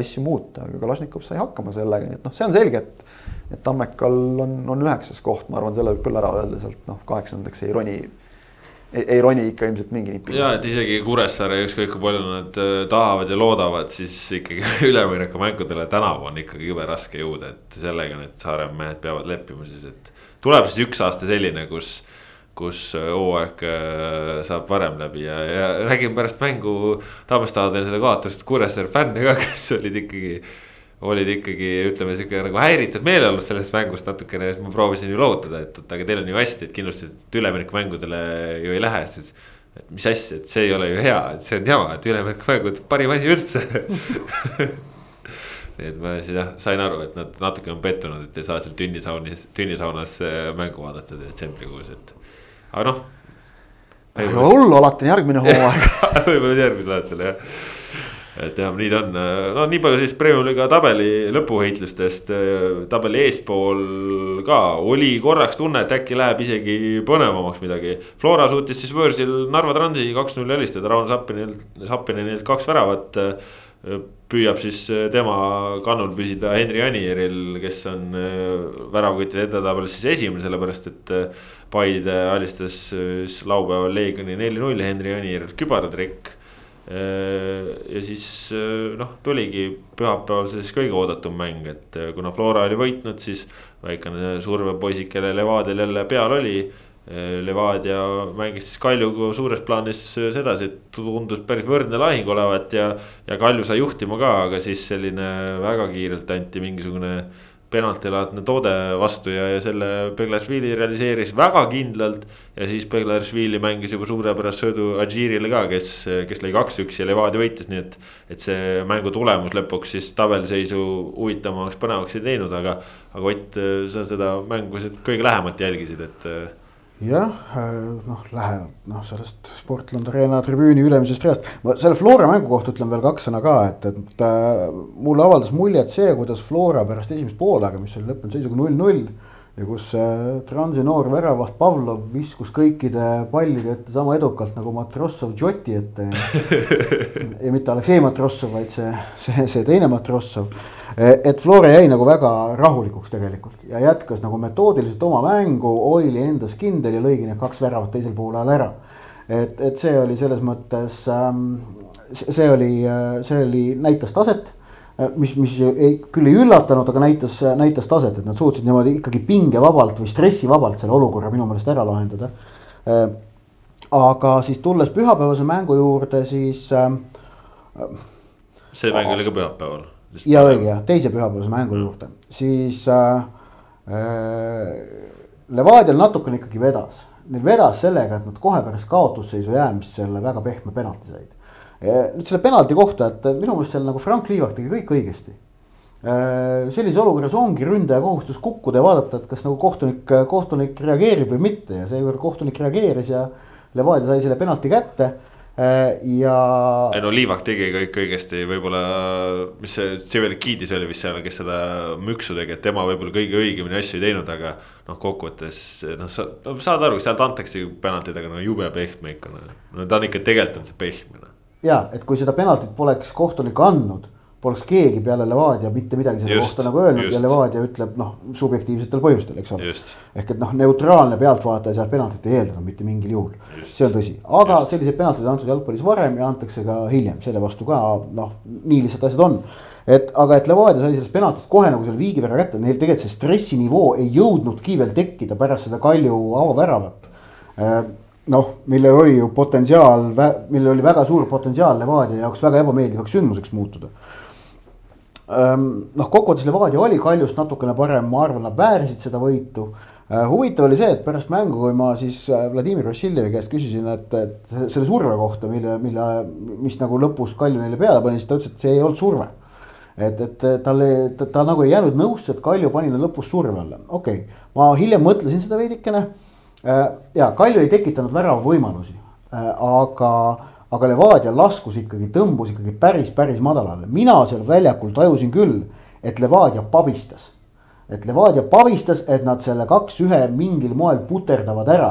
asju muuta, aga Kalašnikov sai hakkama sellega, nii et noh, see on selge, et et Tammekal on, on üheksas koht, ma arvan, selle võib küll ära öelda sealt noh, kaheksandaks ei roni ei, ei roni ikka ilmselt mingi nipi. ja, et isegi Kuressaare, ükskõik kui palju nad äh, tahavad ja loodavad, siis ikkagi üleminekumängudele tänavu on ikkagi jube raske jõuda, et sellega need Saaremaa mehed peavad leppima siis, et. tuleb siis üks aasta selline, kus, kus äh, hooaeg äh, saab varem läbi ja, ja räägime pärast mängu. Tammestad veel seda kaotust Kuressaare fänne ka, kes olid ikkagi olid ikkagi ütleme sihuke nagu häiritud meeleolust sellest mängust natukene, siis ma proovisin ju lohutada, et aga teil on ju hästi, et kindlasti üleminekumängudele ju ei lähe, siis ütles. et mis asja, et see ei ole ju hea, et see on jama, et üleminekumängud parim asi üldse et ma siis jah sain aru, et nad natuke on pettunud, et ei saa seal tünnisaunis, tünnisaunas äh, mängu vaadata detsembrikuus, et aga noh. hullu, alati on järgmine hooaeg võib-olla järgmisel aastal jah et jah, nii ta on, no nii palju siis Premiumi liiga tabeli lõpuheitlustest, tabeli eespool ka oli korraks tunne, et äkki läheb isegi põnevamaks midagi. Flora suutis siis võõrsil Narva Transi kaks-null helistada, Rauno Sappinilt, Sappinenilt kaks väravat. püüab siis tema kannul püsida Henri Anieril, kes on väravaküttide edetabelis siis esimene, sellepärast et. Paide alistas laupäeval Leegioni neli-null, Henri Anier kübaratrikk ja siis äh, noh, tuligi pühapäeval siis kõige oodatum mäng, et äh, kuna Flora oli võitnud, siis väikene survepoisik, kelle Levadial jälle peal oli. Levadia mängis siis Kaljuga suures plaanis sedasi, et tundus päris võrdne lahing olevat ja, ja Kalju sai juhtima ka, aga siis selline väga kiirelt anti mingisugune penaltilaadne toode vastu ja, ja selle Beglaršvili realiseeris väga kindlalt. ja siis Beglaršvili mängis juba suurepärast söödu Adžiirile ka, kes, kes lõi kaks-üks ja Levadia võitis, nii et. et see mängu tulemus lõpuks siis tabeliseisu huvitavamaks, põnevaks ei teinud, aga, aga Ott, sa seda mängu kõige lähemalt jälgisid, et jah, noh, lähevad noh, sellest Sportland Arena tribüüni ülemisest reast. ma selle Flora mängu kohta ütlen veel kaks sõna ka, et, et äh, mulle avaldas muljet see, kuidas Flora pärast esimest poolaega, mis oli lõppenud seisuga null-null. Ja kus äh, Transi noor väravaht Pavlov viskus kõikide pallide ette sama edukalt nagu Matrossov Džoti ette ja mitte Aleksei Matrossov, vaid see, see, see teine Matrossov et Flora jäi nagu väga rahulikuks tegelikult ja jätkas nagu metoodiliselt oma mängu, oli endas kindel ja lõigi need kaks väravat teisel poolel ära. et, et see oli selles mõttes ähm,, see oli, see oli, näitas taset mis, mis ei, küll ei üllatanud, aga näitas, näitas taset, et nad suutsid niimoodi ikkagi pingevabalt või stressivabalt selle olukorra minu meelest ära lahendada. aga siis tulles pühapäevase mängu juurde, siis äh,. see mäng oli ka pühapäeval ja õige jah, teise pühapäevase mängu juurde, siis äh, äh, Levadial natukene ikkagi vedas. Neil vedas sellega, et nad kohe pärast kaotusseisu jäämist selle väga pehme penalti said. Nüüd selle penalti kohta, et minu meelest seal nagu Frank Liivak tegi kõik õigesti. sellises olukorras ongi ründaja kohustus kukkuda ja vaadata, et kas nagu kohtunik, kohtunik reageerib või mitte ja seekord kohtunik reageeris ja Levadia sai selle penalti kätte Äh, ja. ei no Liivak tegi kõik õigesti, võib-olla, mis see, Tševelikidis oli vist seal, kes seda müksu tegi, et tema võib-olla kõige õigemini asju ei teinud, aga. noh, kokkuvõttes noh, sa no, saad aru, sealt antakse penaltid, aga no jube pehme ikka noh, no ta on ikka tegelikult on see pehme. Ja, et kui seda penaltit poleks kohtunik andnud poleks keegi peale Levadia mitte midagi selle just, kohta nagu öelnud just. ja Levadia ütleb noh, subjektiivsetel põhjustel, eks ole. ehk et noh, neutraalne pealtvaataja sealt penaltit ei eeldanud mitte mingil juhul, see on tõsi, aga just. selliseid penaltid antud jalgpallis varem ja antakse ka hiljem, selle vastu ka noh, nii lihtsalt asjad on. et aga, et Levadia sai sellest penaltist kohe nagu selle viigi võrra kätte, neil tegelikult see stressinivoo ei jõudnudki veel tekkida pärast seda Kalju avaväravat äh, noh, millel oli ju potentsiaal, millel oli väga suur potentsiaal Levadia jaoks väga ebameeldivaks sündmuseks muutuda noh, kokkuvõttes Levadia oli Kaljust natukene parem, ma arvan, nad väärisid seda võitu. Äh, huvitav oli see, et pärast mängu, kui ma siis äh, Vladimir Vassiljevi käest küsisin, et, et selle surve kohta, mille, mille, mis nagu lõpus Kalju neile peale pani, siis ta ütles, et see ei olnud surve. et, et talle, ta, ta nagu ei jäänud nõusse, et Kalju pani lõpus surve alla, okei okay., ma hiljem mõtlesin seda veidikene. Äh, ja Kalju ei tekitanud värava võimalusi, aga aga Levadia laskus ikkagi, tõmbus ikkagi päris, päris madalale, mina seal väljakul tajusin küll, et Levadia pabistas. et Levadia pabistas, et nad selle kaks-ühe mingil moel puterdavad ära.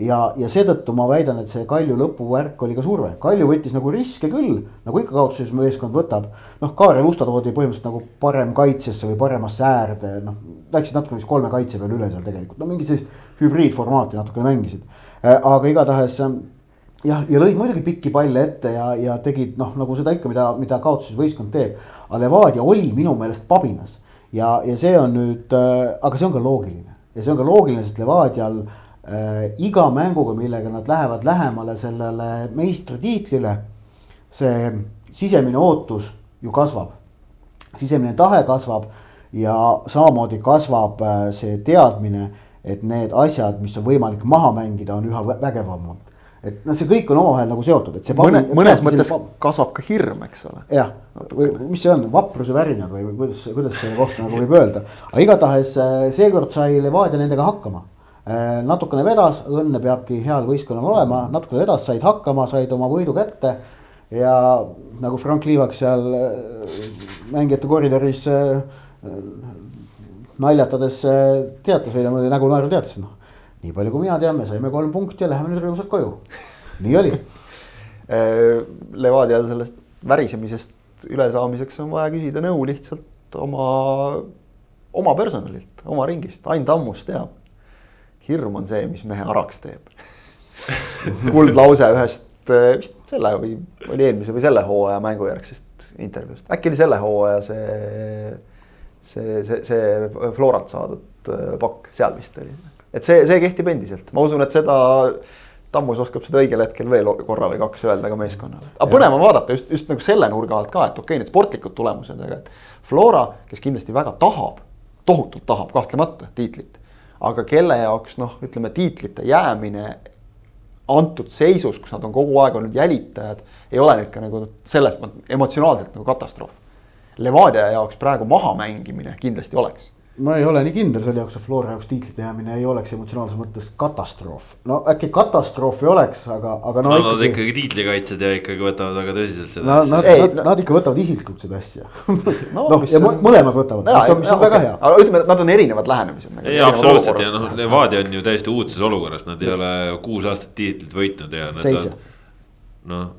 Ja, ja seetõttu ma väidan, et see Kalju lõpuvärk oli ka surve, Kalju võttis nagu riske küll, nagu ikka kaotuses meeskond võtab. noh, Kaarel Usta toodi põhimõtteliselt nagu parem kaitsesse või paremasse äärde, noh. Läksid natukene vist kolme kaitse peale üle seal tegelikult, no mingit sellist hübriidformaati natukene mängisid. Äh, aga igatahes jah, ja lõid muidugi pikki palle ette ja, ja tegid noh, nagu seda ikka, mida, mida kaotuses võistkond teeb. aga Levadia oli minu meelest pabinas ja, ja see on nüüd äh,, aga see on ka loogiline ja see on ka loogiline, sest Levadial äh, iga mänguga, millega nad lähevad lähemale sellele meistritiitlile. see sisemine ootus ju kasvab, sisemine tahe kasvab ja samamoodi kasvab äh, see teadmine, et need asjad, mis on võimalik maha mängida, on üha vägevamad et noh, see kõik on omavahel nagu seotud, et see. mõne, mõnes mõttes kasvab ka hirm, eks ole. jah, või mis see on, vapruse värinad või, või kuidas, kuidas selle kohta nagu võib öelda. aga igatahes äh, seekord sai Levadia nendega hakkama. Äh, natukene vedas, õnne peabki heal võistkonnal olema, natukene vedas, said hakkama, said oma võidu kätte. ja nagu Frank Liivak seal äh, mängijate koridoris naljatades teatas või niimoodi nägu naeru teatas, noh nii palju, kui mina tean, me saime kolm punkti ja läheme nüüd rõõmsalt koju. nii oli äh, Levadial sellest värisemisest ülesaamiseks on vaja küsida nõu lihtsalt oma, oma personalilt, oma ringist, Ain Tammus teab. Hirm on see, mis mehe araks teeb kuldlause ühest, äh, vist selle või oli eelmise või selle hooaja mängujärgsest intervjuust, äkki oli selle hooaja see, see, see, see Florat saadud äh, pakk, seal vist oli et see, see kehtib endiselt, ma usun, et seda Tammus oskab seda õigel hetkel veel korra või kaks öelda ka meeskonnale. aga põnev on vaadata just, just nagu selle nurga alt ka, et okei okay,, need sportlikud tulemused, aga et. Flora, kes kindlasti väga tahab, tohutult tahab kahtlemata tiitlit. Aga kelle jaoks noh, ütleme tiitlite jäämine antud seisus, kus nad on kogu aeg olnud jälitajad, ei ole nüüd ka nagu selles mõttes emotsionaalselt nagu katastroof. Levadia jaoks praegu mahamängimine kindlasti oleks ma ei ole nii kindel selle jaoks, et Flora jaoks tiitlite jäämine ei oleks emotsionaalses mõttes katastroof. no äkki katastroof ei oleks, aga, aga no, no ikkagi. Nad ikkagi tiitlikaitsjad ja ikkagi võtavad väga tõsiselt seda no, asja. Nad, ei, nad, nad ikka võtavad isiklikult seda asja. noh no, ja on... mõlemad võtavad, mis on, mis on väga hea. aga ütleme, et nad on erinevad lähenemised nagu. jaa, absoluutselt ja noh, Levadia on ju täiesti uudses olukorras, nad ei Just. ole kuus aastat tiitlit võitnud ja. seitse. noh,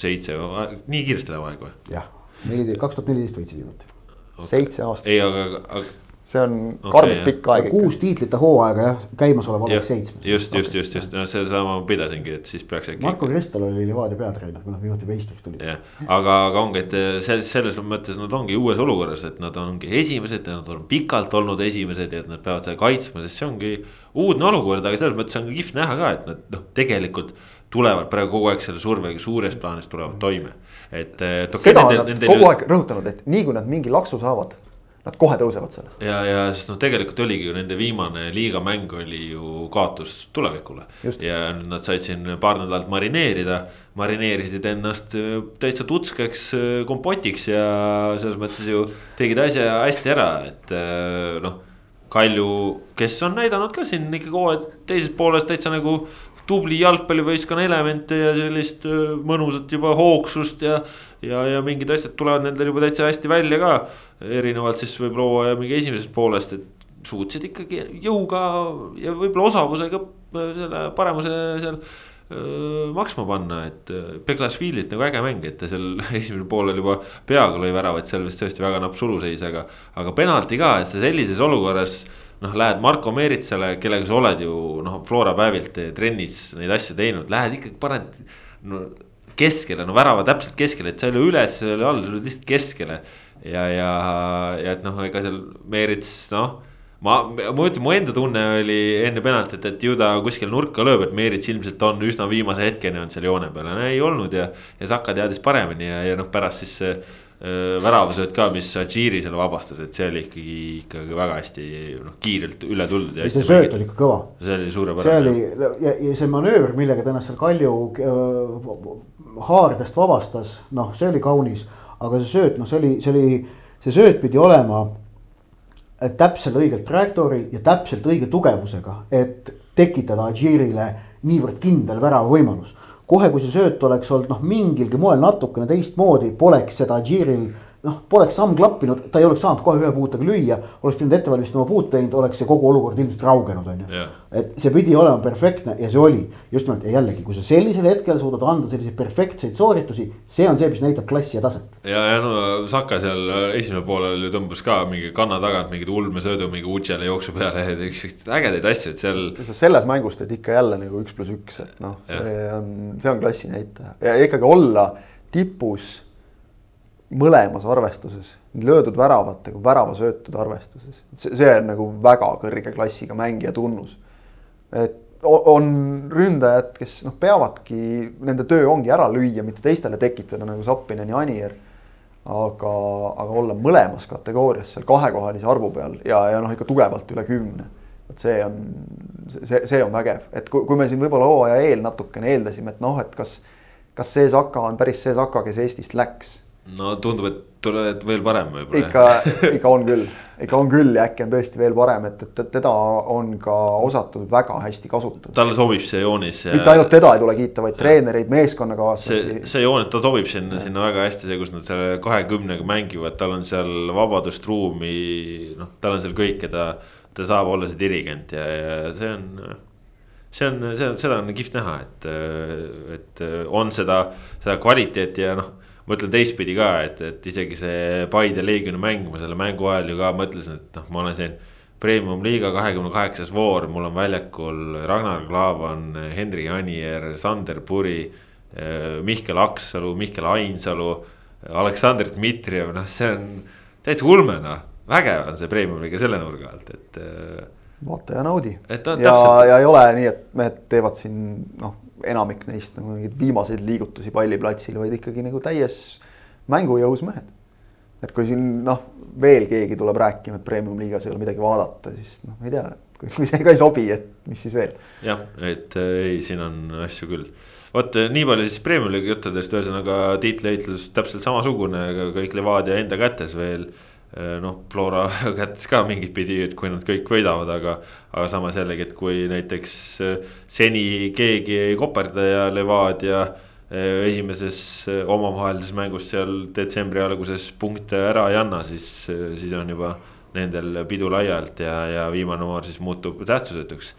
seitse, nii kiiresti läheb aeg või? jah, neliteist, kaks tuhat neliteist võitsid viimati okay.. seitse aastat. ei, aga, aga see on okay, karmilt pikk aeg. kuus tiitlite hooaega jah, käimasolev oleks seitsmes. just, just, just, just, no sedasama ma pidasingi, et siis peaks äkki. Marko Kristal oli Levadia peatreener, kui nad viimati meistriks tulid. jah, aga, aga ongi, et selles, selles mõttes nad ongi uues olukorras, et nad ongi esimesed ja nad on pikalt olnud esimesed ja et nad peavad seda kaitsma, sest see ongi uudne olukord, aga selles mõttes on ka kihvt näha ka, et nad noh, tegelikult tulevad praegu kogu aeg selle survega suures plaanis tulevad toime, et. seda on nad kogu aeg rõhutanud, et nii kui nad mingi laksu saavad nad kohe tõusevad sellest. ja, ja sest noh, tegelikult oligi ju nende viimane liigamäng oli ju kaotus tulevikule. ja nad said siin paar nädalat marineerida, marineerisid ennast äh, täitsa tutskeks äh, kompotiks ja selles mõttes ju tegid asja hästi ära, et äh, noh. Kalju, kes on näidanud ka siin ikkagi hooaja teises pooles täitsa nagu tubli jalgpallivõistkonna elemente ja sellist mõnusat juba hoogsust ja ja, ja mingid asjad tulevad nendel juba täitsa hästi välja ka. erinevalt siis võib-olla hooaja mingi esimesest poolest, et suutsid ikkagi jõuga ja võib-olla osavusega äh, selle paremuse seal öö, maksma panna, et äh, Beklašvilit nagu äge mäng, et ta seal esimesel poolel juba peaga lõi väravat, seal vist tõesti väga napp suluseis, aga. aga penalti ka, et sa sellises olukorras noh, lähed Marko Meeritsale, kellega sa oled ju noh, Flora päevilt trennis neid asju teinud, lähed ikkagi paned no keskele, no värava täpselt keskele, et sa ei ole üles, sa ei ole all, sa oled lihtsalt keskele. ja, ja, ja et noh, ega seal Meerits noh ma, ma ütlen, mu enda tunne oli enne penaltit, et ju ta kuskil nurka lööb, et Meerits ilmselt on üsna viimase hetkeni on seal joone peal, ei olnud ja. ja Saka teadis paremini ja, ja noh, pärast siis väravasööt ka, mis Adžiri selle vabastas, et see oli ikkagi, ikkagi väga hästi noh, kiirelt üle tuldud. see sööt oli ikka kõva. see oli suurepärane. see oli ja, ja see manööver, millega ta ennast seal Kalju äh, haardest vabastas, noh, see oli kaunis. aga see sööt, noh, see oli, see oli, see sööt pidi olema täpselt õigel trajektooril ja täpselt õige tugevusega, et tekitada Adžirile niivõrd kindel värava võimalus. Kohe, kui see sööt oleks olnud noh, mingilgi moel natukene teistmoodi, poleks seda Adžiril noh, poleks samm klappinud, ta ei oleks saanud kohe ühe puutega lüüa, oleks pidanud ette valmistama puut teinud, oleks see kogu olukord ilmselt raugenud, on ju. et see pidi olema perfektne ja see oli, just nimelt ja jällegi, kui sa sellisel hetkel suudad anda selliseid perfektseid sooritusi, see on see, mis näitab klassi ja taset. ja, ja no Saka seal esimesel poolel ju tõmbas ka mingi kanna tagant mingit ulmesöödu mingi Utsele jooksu peale ja tegi ägedaid asju, et seal. selles mängus teed ikka jälle nagu üks pluss üks, et noh, see ja. on, see on klassi näitaja ja ikkagi olla tipus mõlemas arvestuses, nii löödud väravate kui väravasöötude arvestuses. see, see on nagu väga kõrge klassiga mängija tunnus. et on ründajad, kes noh, peavadki, nende töö ongi ära lüüa, mitte teistele tekitada nagu Zappinen ja Anier. aga, aga olla mõlemas kategoorias seal kahekohalise arvu peal ja, ja noh, ikka tugevalt üle kümne. et see on, see, see on vägev, et kui, kui me siin võib-olla hooaja eel natukene eeldasime, et noh, et kas, kas see Saka on päris see Saka, kes Eestist läks no tundub, et tuleb veel parem võib-olla. ikka, ikka on küll, ikka on küll ja äkki on tõesti veel parem, et, et teda on ka osatud väga hästi kasutada. talle sobib see joonis ja.... mitte ainult teda ei tule kiita, vaid treenereid, meeskonnakaaslasi. see, see joon, et ta sobib sinna, sinna väga hästi, see, kus nad selle kahekümnega mängivad, tal on seal vabadust, ruumi, noh, tal on seal kõik ja ta, ta saab olla see dirigent ja, ja see on see on, see on, seda on kihvt näha, et, et on seda, seda kvaliteeti ja noh ma ütlen teistpidi ka, et, et isegi see Paide Leegioni mäng, ma selle mängu ajal ju ka mõtlesin, et noh, ma olen siin. Premium liiga kahekümne kaheksas voor, mul on väljakul Ragnar Klavan, Henri Anier, Sander Puri. Eh, Mihkel Aksalu, Mihkel Ainsalu, Aleksandr Dmitrijev, noh, see on täitsa ulme noh, vägev on see Premium liiga selle nurga alt, et eh, vaata ja naudi. ja, ja ei ole nii, et mehed teevad siin noh, enamik neist nagu mingeid viimaseid liigutusi palliplatsil, vaid ikkagi nagu täies mängujõus mehed. et kui siin noh, veel keegi tuleb rääkima, et premium-liigas ei ole midagi vaadata, siis noh, ei tea, kui see ka ei sobi, et mis siis veel. jah, et äh, ei, siin on asju küll vot nii palju siis premium-liiga juttudest, ühesõnaga tiitliheitlus täpselt samasugune, kõik Levadia enda kätes veel noh, Flora kätes ka mingit pidi, et kui nad kõik võidavad, aga. aga samas jällegi, et kui näiteks äh, seni keegi ei koperda ja Levadia äh, esimeses omavahelises mängus seal detsembri alguses punkte ära ei anna, siis, siis on juba nendel pidu laialt ja, ja viimane voor siis muutub tähtsusetuks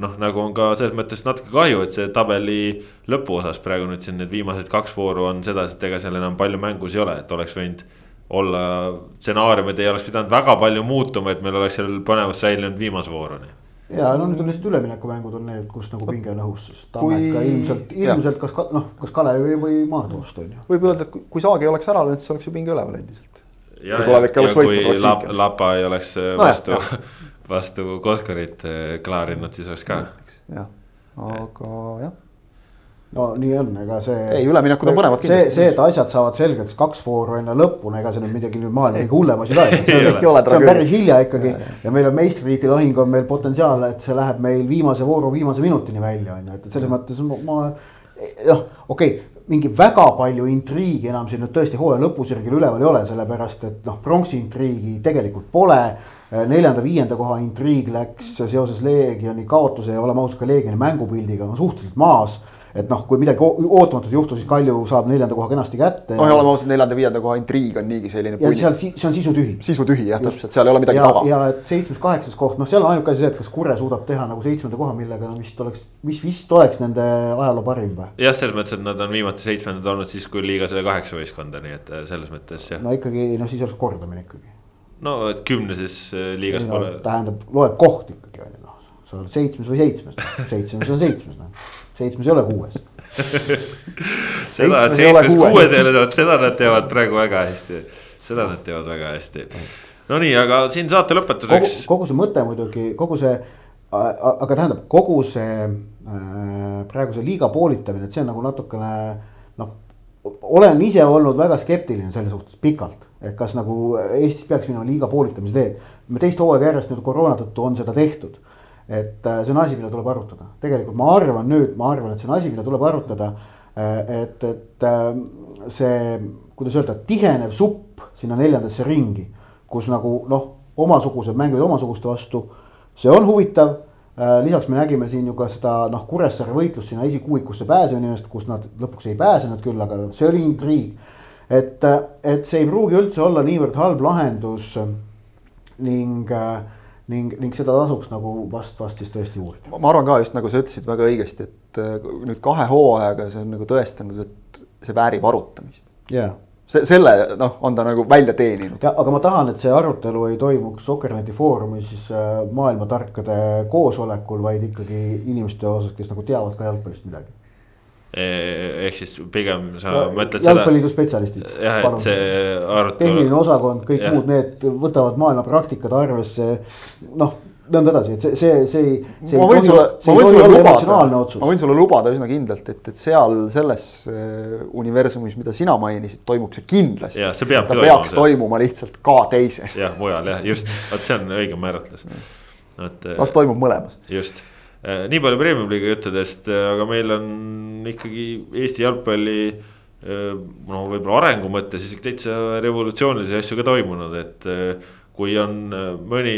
noh, nagu on ka selles mõttes natuke kahju, et see tabeli lõpuosas praegu nüüd siin need viimased kaks vooru on sedasi, et ega seal enam palju mängus ei ole, et oleks võinud olla stsenaariumid ei oleks pidanud väga palju muutuma, et meil oleks seal põnevus säilinud viimase vooruni. ja no nüüd on lihtsalt üleminekumängud on need, kus nagu pinge on õhus, sest Tammeka kui... ilmselt, ilmselt kas noh, kas Kalevi või Maardu vastu on ju. võib öelda, et kui, kui Saagi oleks ära löönud, siis oleks ju pinge üleval endiselt. ja, ja, ja kui lap, Lapa ei oleks no, vastu no,, vastu Koskarit äh, klaarinud, siis oleks ka. jah, aga jah no nii on, ega see. ei, üleminekud on põnevad kindlasti. see, see, et asjad saavad selgeks kaks vooru enne lõppu, ega see nüüd midagi nüüd maailma kõige hullem asi ei ole. see on, see on päris hilja ikkagi ja, ja meil on meistritiitli lahing on meil potentsiaal, et see läheb meil viimase vooru viimase minutini välja on ju, et selles mõttes ma, ma noh, okei okay, mingi väga palju intriigi enam siin nüüd tõesti hooaja lõpusirgel üleval ei ole, sellepärast et noh, pronksi intriigi tegelikult pole. neljanda-viienda koha intriig läks seoses Leegioni kaotuse ja oleme ausad, ka Leegioni mängupildiga on suhteliselt maas et noh, kui midagi ootamatut juhtus, siis Kalju saab neljanda koha kenasti kätte. noh, ja oleme ausad, neljanda-viienda koha intriig on niigi selline. ja seal, see on sisutühi. sisutühi jah, täpselt, seal ei ole midagi ja, taga. ja et seitsmes-kaheksas koht, noh, seal on ainuke asi see, et kas Kurre suudab teha nagu seitsmenda koha, millega no, vist oleks, mis vist oleks nende ajaloo parim või? jah, selles mõttes, et nad on viimati seitsmendad olnud siis, kui liigas oli kaheksa võistkonda, nii et äh, selles mõttes jah. no ikkagi, no siis oleks kordamine ikkagi. no et kümneses äh, liigas pole no,. tähendab, loeb koht ikkagi on ju noh, sa oled seitsmes või seitsmes, seitsmes on seitsmes noh, seitsmes ei ole kuues seda, et seitsmes kuues ei ole, vot seda nad teevad praegu väga hästi, seda nad teevad väga hästi. Nonii, aga siin saate lõpetuseks. kogu see mõte muidugi, kogu see, aga tähendab, kogu see äh, praegu see liiga poolitamine, et see on nagu natukene noh olen ise olnud väga skeptiline selle suhtes pikalt, et kas nagu Eestis peaks minema liiga poolitamise teed. me teist hooaega järjest nüüd koroona tõttu on seda tehtud et äh, see on asi, mida tuleb arutada, tegelikult ma arvan nüüd, ma arvan, et see on asi, mida tuleb arutada. Äh, et, et äh, see, kuidas öelda, tihenev supp sinna neljandasse ringi, kus nagu noh, omasugused mängivad omasuguste vastu, see on huvitav lisaks me nägime siin ju ka seda noh, Kuressaare võitlust sinna esikuuikusse pääsemist, kus nad lõpuks ei pääsenud küll, aga see oli intriig. et, et see ei pruugi üldse olla niivõrd halb lahendus ning äh, ning, ning seda tasuks nagu vast, vast siis tõesti uurida. ma arvan ka just nagu sa ütlesid väga õigesti, et äh, nüüd kahe hooajaga see on nagu tõestanud, et see väärib arutamist. jaa yeah. see, selle noh, on ta nagu välja teeninud. aga ma tahan, et see arutelu ei toimuks Sokkerneti Foorumis siis äh, maailmatarkade koosolekul, vaid ikkagi inimeste osas, kes nagu teavad ka jalgpallist midagi ehk siis pigem sa ja, mõtled seda. jalgpalliliidu spetsialistid. jah, et see arutelu. tehniline osakond, kõik ja. muud need võtavad maailma praktikad arvesse, noh nõnda edasi, et see, see, see ei. ma võin sulle, ma võin sulle lubada, ma võin sulle lubada üsna kindlalt, et, et seal selles äh, universumis, mida sina mainisid, toimub see kindlasti. see peab. ta peaks see. toimuma lihtsalt ka teises. jah, mujal jah, just, vot see on õige määratlus. et. las toimub mõlemas. just nii palju premium-liiga juttudest, äh, aga meil on ikkagi Eesti jalgpalli äh, no võib-olla arengu mõttes isegi täitsa revolutsioonilisi asju ka toimunud, et kui on mõni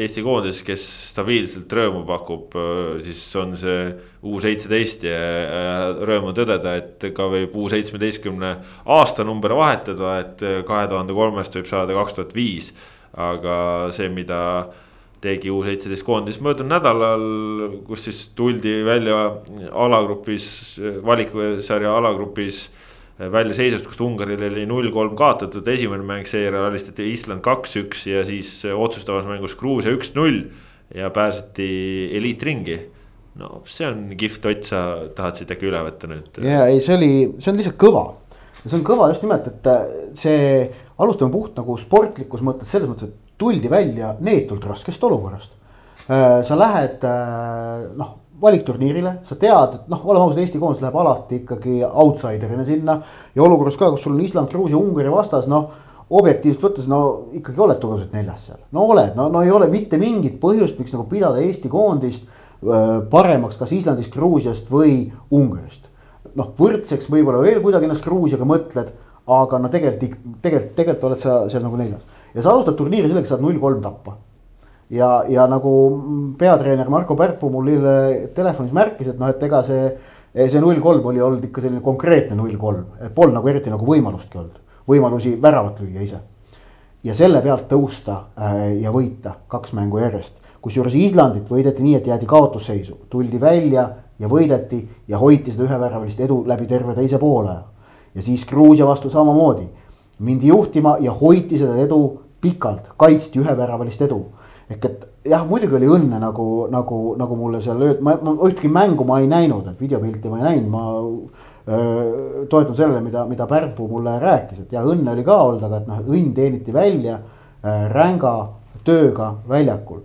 Eesti koondis, kes stabiilselt rõõmu pakub, siis on see U seitseteist ja rõõm on tõdeda, et ka võib U seitsmeteistkümne aastanumber vahetada, et kahe tuhande kolmest võib saada kaks tuhat viis. aga see, mida tegi U seitseteist koondis möödunud nädalal, kus siis tuldi välja alagrupis, valikusarja alagrupis välja seisust, kust Ungaril oli null kolm kaotatud, esimene mäng, seejärel alistati Island kaks-üks ja siis otsustavas mängus Gruusia üks-null ja pääseti eliitringi no see on kihvt Ott, sa tahad siit äkki üle võtta nüüd? ja ei, see oli, see on lihtsalt kõva. see on kõva just nimelt, et see, alustame puht nagu sportlikus mõttes, selles mõttes, et tuldi välja neetult raskest olukorrast. Äh, sa lähed äh, noh, valikturniirile, sa tead, et noh, oleme ausad, Eesti koondis läheb alati ikkagi outsider'ina sinna. ja olukorras ka, kus sul on Island, Gruusia, Ungari vastas, noh objektiivselt võttes, no ikkagi oled tugevalt neljas seal, no oled, no, no ei ole mitte mingit põhjust, miks nagu pidada Eesti koondist äh, paremaks kas Islandist, Gruusiast või Ungarist. noh, võrdseks võib-olla veel kuidagi ennast Gruusiaga mõtled, aga no tegelikult, tegelikult, tegelikult oled sa seal nagu neljas ja sa alustad turniiri sellega, saad null kolm tappa. ja, ja nagu peatreener Marko Pärpu mul eile telefonis märkis, et noh, et ega see, see null kolm oli olnud ikka selline konkreetne null kolm, polnud nagu eriti nagu võimalustki olnud, võimalusi väravat lüüa ise. ja selle pealt tõusta äh, ja võita kaks mängu järjest, kusjuures Islandit võideti nii, et jäädi kaotusseisu, tuldi välja ja võideti ja hoiti seda üheväravalist edu läbi terve teise poole. ja siis Gruusia vastu samamoodi mindi juhtima ja hoiti seda edu pikalt, kaitsti üheväravalist edu. ehk et jah, muidugi oli õnne nagu, nagu, nagu mulle seal öeldi, ma, ma ühtegi mängu ma ei näinud, et videopilti ma ei näinud, ma öö, toetun sellele, mida, mida Pärpu mulle rääkis, et ja õnne oli ka olnud, aga et noh, õnn teeniti välja öö, ränga tööga väljakul.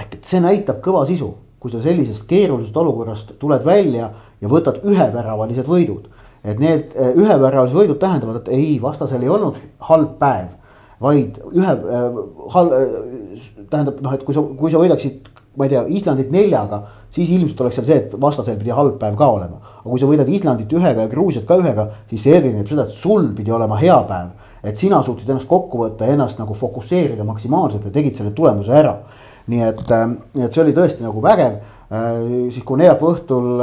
ehk et see näitab kõva sisu, kui sa sellisest keerulisest olukorrast tuled välja ja võtad üheväravalised võidud. Et need äh, üheväravalised võidud tähendavad, et ei, vastasel ei olnud halb päev, vaid ühe äh, hal- äh,, tähendab noh, et kui sa, kui sa võidaksid, ma ei tea, Islandit neljaga, siis ilmselt oleks seal see, et vastasel pidi halb päev ka olema. aga kui sa võidad Islandit ühega ja Gruusiat ka ühega, siis see eeldab seda, et sul pidi olema hea päev. et sina suutsid ennast kokku võtta ennast nagu fokusseerida maksimaalselt ja tegid selle tulemuse ära. nii et, et see oli tõesti nagu vägev siis kui neljapäeva õhtul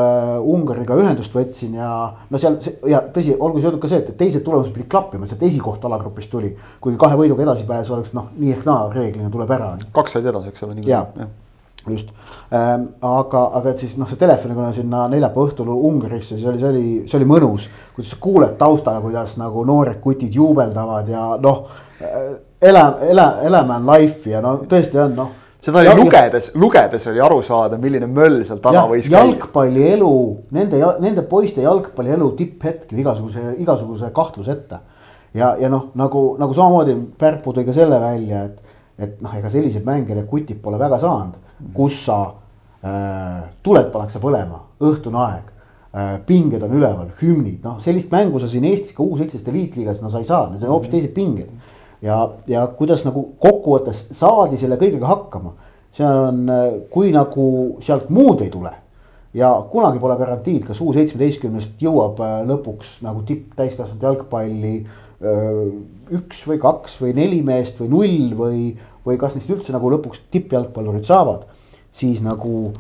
Ungariga ühendust võtsin ja no seal ja tõsi, olgu see öeldud ka see, et teised tulemused pidid klappima, sealt esikoht alagrupis tuli. kuigi kahe võiduga edasipääs oleks noh, nii ehk naa reeglina tuleb ära. kaks said edasi, eks ole. ja, just ähm,, aga, aga et siis noh, see telefonikõne sinna neljapäeva õhtul Ungarisse, siis oli, see oli, see oli mõnus. kuidas sa kuuled taustal, kuidas nagu noored kutid juubeldavad ja noh, ele, ele, elame on life'i ja no tõesti on noh seda oli ja, lugedes, lugedes oli aru saada, milline möll seal taga ja, võis käia. jalgpallielu, nende, nende poiste jalgpallielu tipphetk ju igasuguse, igasuguse kahtluseta. ja, ja noh, nagu, nagu samamoodi Pärpu tõi ka selle välja, et, et noh, ega selliseid mänge kutid pole väga saanud, kus sa äh,, tuled pannakse põlema, õhtune aeg äh,. pinged on üleval, hümnid, noh sellist mängu sa siin Eestis ka U17 eliitliigas, no sa ei saa, need on hoopis teised pinged ja, ja kuidas nagu kokkuvõttes saadi selle kõigega hakkama. see on, kui nagu sealt muud ei tule ja kunagi pole garantiid, kas U seitsmeteistkümnest jõuab äh, lõpuks nagu tipp täiskasvanute jalgpalli äh, üks või kaks või neli meest või null või, või kas neist üldse nagu lõpuks tippjalgpallurid saavad. siis nagu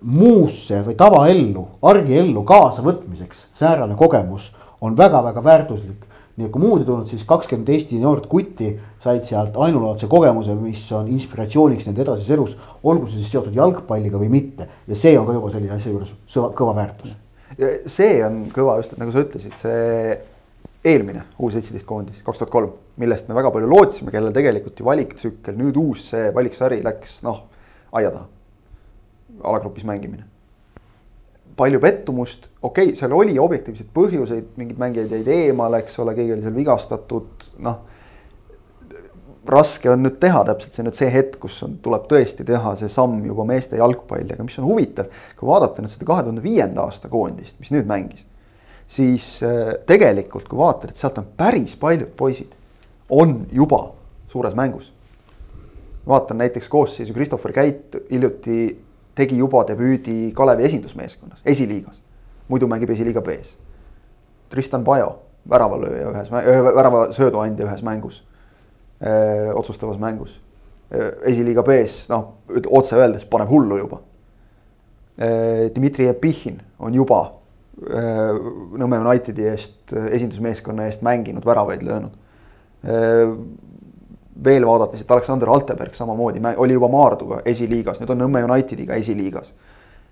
muusse või tavaellu, argiellu kaasavõtmiseks säärane kogemus on väga-väga väärtuslik nii et kui muud ei tulnud, siis kakskümmend Eesti noort kutti said sealt ainulaadse kogemuse, mis on inspiratsiooniks nende edasises elus. olgu see siis seotud jalgpalliga või mitte ja see on ka juba sellise asja juures kõva väärtus. ja see on kõva just, nagu sa ütlesid, see eelmine U seitseteist koondis, kaks tuhat kolm, millest me väga palju lootsime, kellel tegelikult ju valiktsükkel, nüüd uus see valiksari läks noh, aia taha. alagrupis mängimine palju pettumust, okei okay,, seal oli objektiivseid põhjuseid, mingeid mängijaid jäid eemale, eks ole, keegi oli seal vigastatud, noh. raske on nüüd teha täpselt, see on nüüd see hetk, kus on, tuleb tõesti teha see samm juba meeste jalgpalli, aga mis on huvitav, kui vaadata nüüd seda kahe tuhande viienda aasta koondist, mis nüüd mängis. siis äh, tegelikult, kui vaatad, et sealt on päris paljud poisid, on juba suures mängus. vaatan näiteks koosseisu, Christopher Käit hiljuti tegi juba debüüdi Kalevi esindusmeeskonnas, esiliigas. muidu mängib esiliiga B-s. Tristan Pajo, väravalööja ühes, värava sööduandja ühes mängus. otsustavas mängus. esiliiga B-s, noh, otse öeldes paneb hullu juba. Dmitri Epihhin on juba Nõmme Unitedi eest, esindusmeeskonna eest mänginud, väravaid löönud veel vaadates, et Aleksander Alteberg samamoodi oli juba Maarduga esiliigas, nüüd on Nõmme Unitediga esiliigas.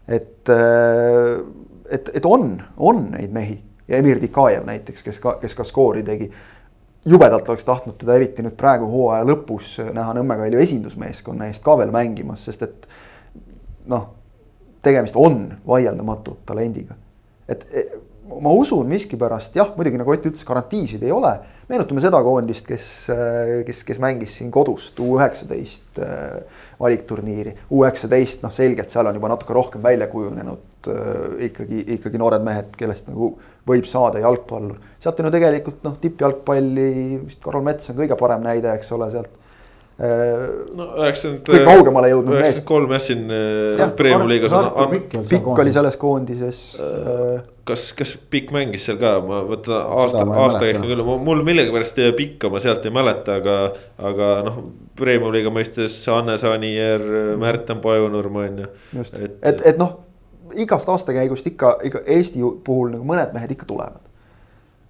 et, äh, et, et on, on neid mehi ja Emir Dikajev näiteks, kes ka, kes ka skoori tegi. jubedalt oleks tahtnud teda eriti nüüd praegu hooaja lõpus näha Nõmme Kalju esindusmeeskonna eest ka veel mängimas, sest et noh, tegemist on vaieldamatult talendiga. et ma usun miskipärast jah, muidugi nagu Ott ütles, garantiisid ei ole. meenutame seda koondist, kes, kes, kes mängis siin kodust U üheksateist äh, valikturniiri. U üheksateist, noh selgelt seal on juba natuke rohkem välja kujunenud äh, ikkagi, ikkagi noored mehed, kellest nagu võib saada jalgpallur. sealt on ju tegelikult noh, tippjalgpalli vist Karol Mets on kõige parem näide, eks ole, sealt no üheksakümmend. kõik kaugemale jõudnud mees. üheksakümmend kolm jah, siin äh, Premiumi liigas. Pikk oli selles koondises äh,. kas, kas Pikk mängis seal ka, ma võtan aasta, aasta käiku küll, mul millegipärast Pikka ma sealt ei mäleta, aga, aga noh. Premiumi liiga mõistes Hannes Anier, Märten Pajunurm on ju. just, et, et, et noh, igast aastakäigust ikka, ikka Eesti puhul nagu mõned mehed ikka tulevad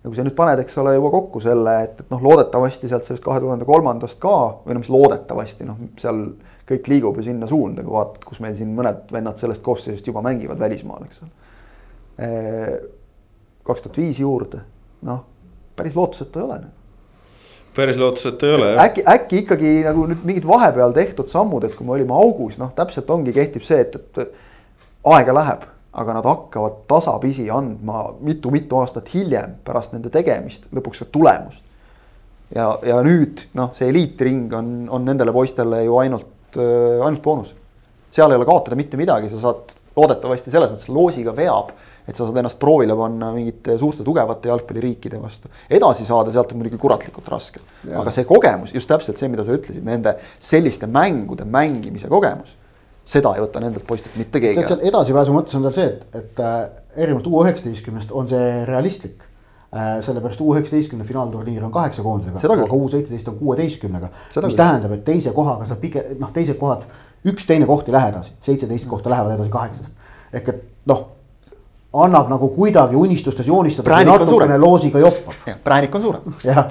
ja kui sa nüüd paned, eks ole, juba kokku selle, et, et noh, loodetavasti sealt sellest kahe tuhande kolmandast ka või no mis loodetavasti noh, seal kõik liigub ju sinna suunda, kui vaatad, kus meil siin mõned vennad sellest koosseisust juba mängivad välismaal, eks ole. kaks tuhat viis juurde, noh, päris lootusetu ei ole päris lootusetu ei ole jah. äkki, äkki ikkagi nagu nüüd mingid vahepeal tehtud sammud, et kui me olime augus, noh, täpselt ongi, kehtib see, et, et aega läheb aga nad hakkavad tasapisi andma mitu-mitu aastat hiljem pärast nende tegemist lõpuks ka tulemust. ja, ja nüüd noh, see eliitring on, on nendele poistele ju ainult, äh, ainult boonus. seal ei ole kaotada mitte midagi, sa saad loodetavasti selles mõttes loosiga veab, et sa saad ennast proovile panna mingite suurte tugevate jalgpalliriikide vastu. edasi saada sealt on muidugi kuratlikult raske, aga see kogemus, just täpselt see, mida sa ütlesid, nende selliste mängude mängimise kogemus seda ei võta nendelt poistelt mitte keegi seal edasipääsu mõttes on tal see, et, et äh, erinevalt U üheksateistkümnest on see realistlik äh,. sellepärast U üheksateistkümne finaalturniir on kaheksa koondisega, aga U seitseteist on kuueteistkümnega. mis tähendab, et teise kohaga sa pigem noh, teised kohad, üks teine koht ei lähe edasi, seitseteist kohta lähevad edasi kaheksast. ehk et noh, annab nagu kuidagi unistustes joonistada. natukene loosiga joppab. präänik on suurem. jah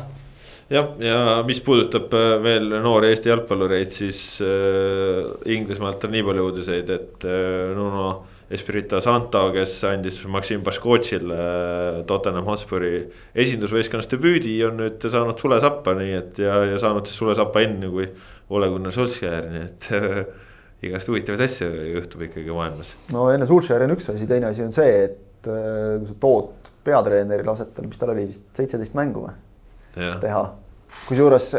jah, ja mis puudutab äh, veel noori Eesti jalgpallureid, siis äh, Inglismaalt on nii palju uudiseid, et äh, Nuno Espirito Santo, kes andis Maksim Baškotšile äh, Tottenham Hotspuri esindusvõistkonnas debüüdi, on nüüd saanud sulesappa, nii et ja, ja saanud siis sulesappa enne kui Ole Gunnar Solskjaer, nii et äh, igast huvitavaid asju juhtub ikkagi maailmas. no enne Solskjaeri on üks asi, teine asi on see, et äh, kui sa tood peatreeneri, lased tal, mis tal oli vist seitseteist mängu või? Teha, kusjuures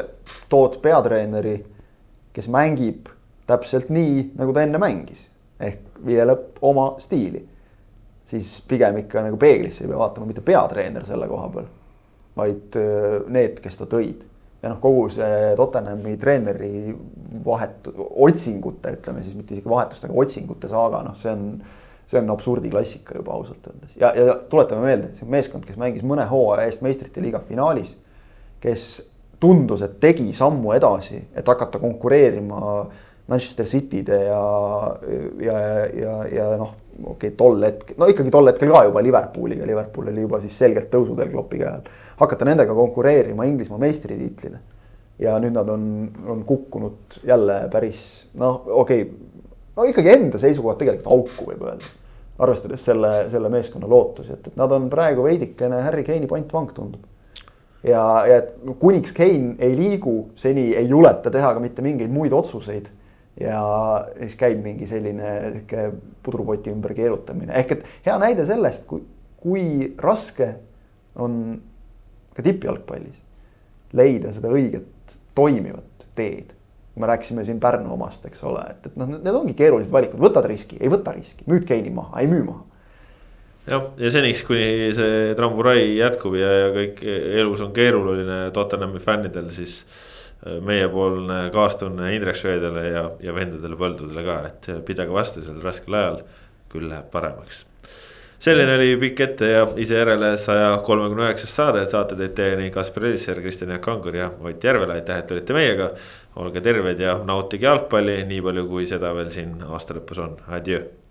tood peatreeneri, kes mängib täpselt nii, nagu ta enne mängis ehk viljeleb oma stiili. siis pigem ikka nagu peeglisse ei pea vaatama mitte peatreener selle koha peal, vaid äh, need, kes ta tõid. ja noh, kogu see Tottenhami treeneri vahetu-, otsingute, ütleme siis mitte isegi vahetust, aga otsingute saaga, noh, see on see on absurdi klassika juba ausalt öeldes ja, ja tuletame meelde, see meeskond, kes mängis mõne hooaja eest meistrite liiga finaalis, kes tundus, et tegi sammu edasi, et hakata konkureerima Manchester City'de ja, ja, ja, ja noh, okei okay,, tol hetkel, no ikkagi tol hetkel ka juba Liverpooliga, Liverpool oli juba siis selgelt tõusuteel Kloppi käe all. hakata nendega konkureerima Inglismaa meistritiitlile. ja nüüd nad on, on kukkunud jälle päris noh, okei okay,, no ikkagi enda seisukohalt tegelikult auku võib öelda. arvestades selle, selle meeskonna lootusi, et, et nad on praegu veidikene Harry Kane'i pantvang tundub ja, ja kuniks Kane ei liigu, seni ei juleta teha ka mitte mingeid muid otsuseid. Ja siis käib mingi selline sihuke pudrupoti ümber keerutamine, ehk et hea näide sellest, kui, kui raske on ka tippjalgpallis leida seda õiget toimivat teed. me rääkisime siin Pärnu omast, eks ole, et, et noh, need ongi keerulised valikud, võtad riski, ei võta riski, müüd geeni maha, ei müü maha jah, ja seniks, kuni see tramburai jätkub ja, ja kõik elus on keeruline Tottenhami fännidel, siis äh, meiepoolne kaastunne Indrek Švedele ja, ja vendadele põldudele ka, et pidage vastu sel raskel ajal, küll läheb paremaks. selline oli pikk ette ja ise järele saja kolmekümne üheksas saade, saate teid teieni Kaspar Elisser, Kristjan Jaak Kangur ja Ott Järvela, aitäh, et olite meiega. olge terved ja nautige jalgpalli, nii palju kui seda veel siin aasta lõpus on, adjöö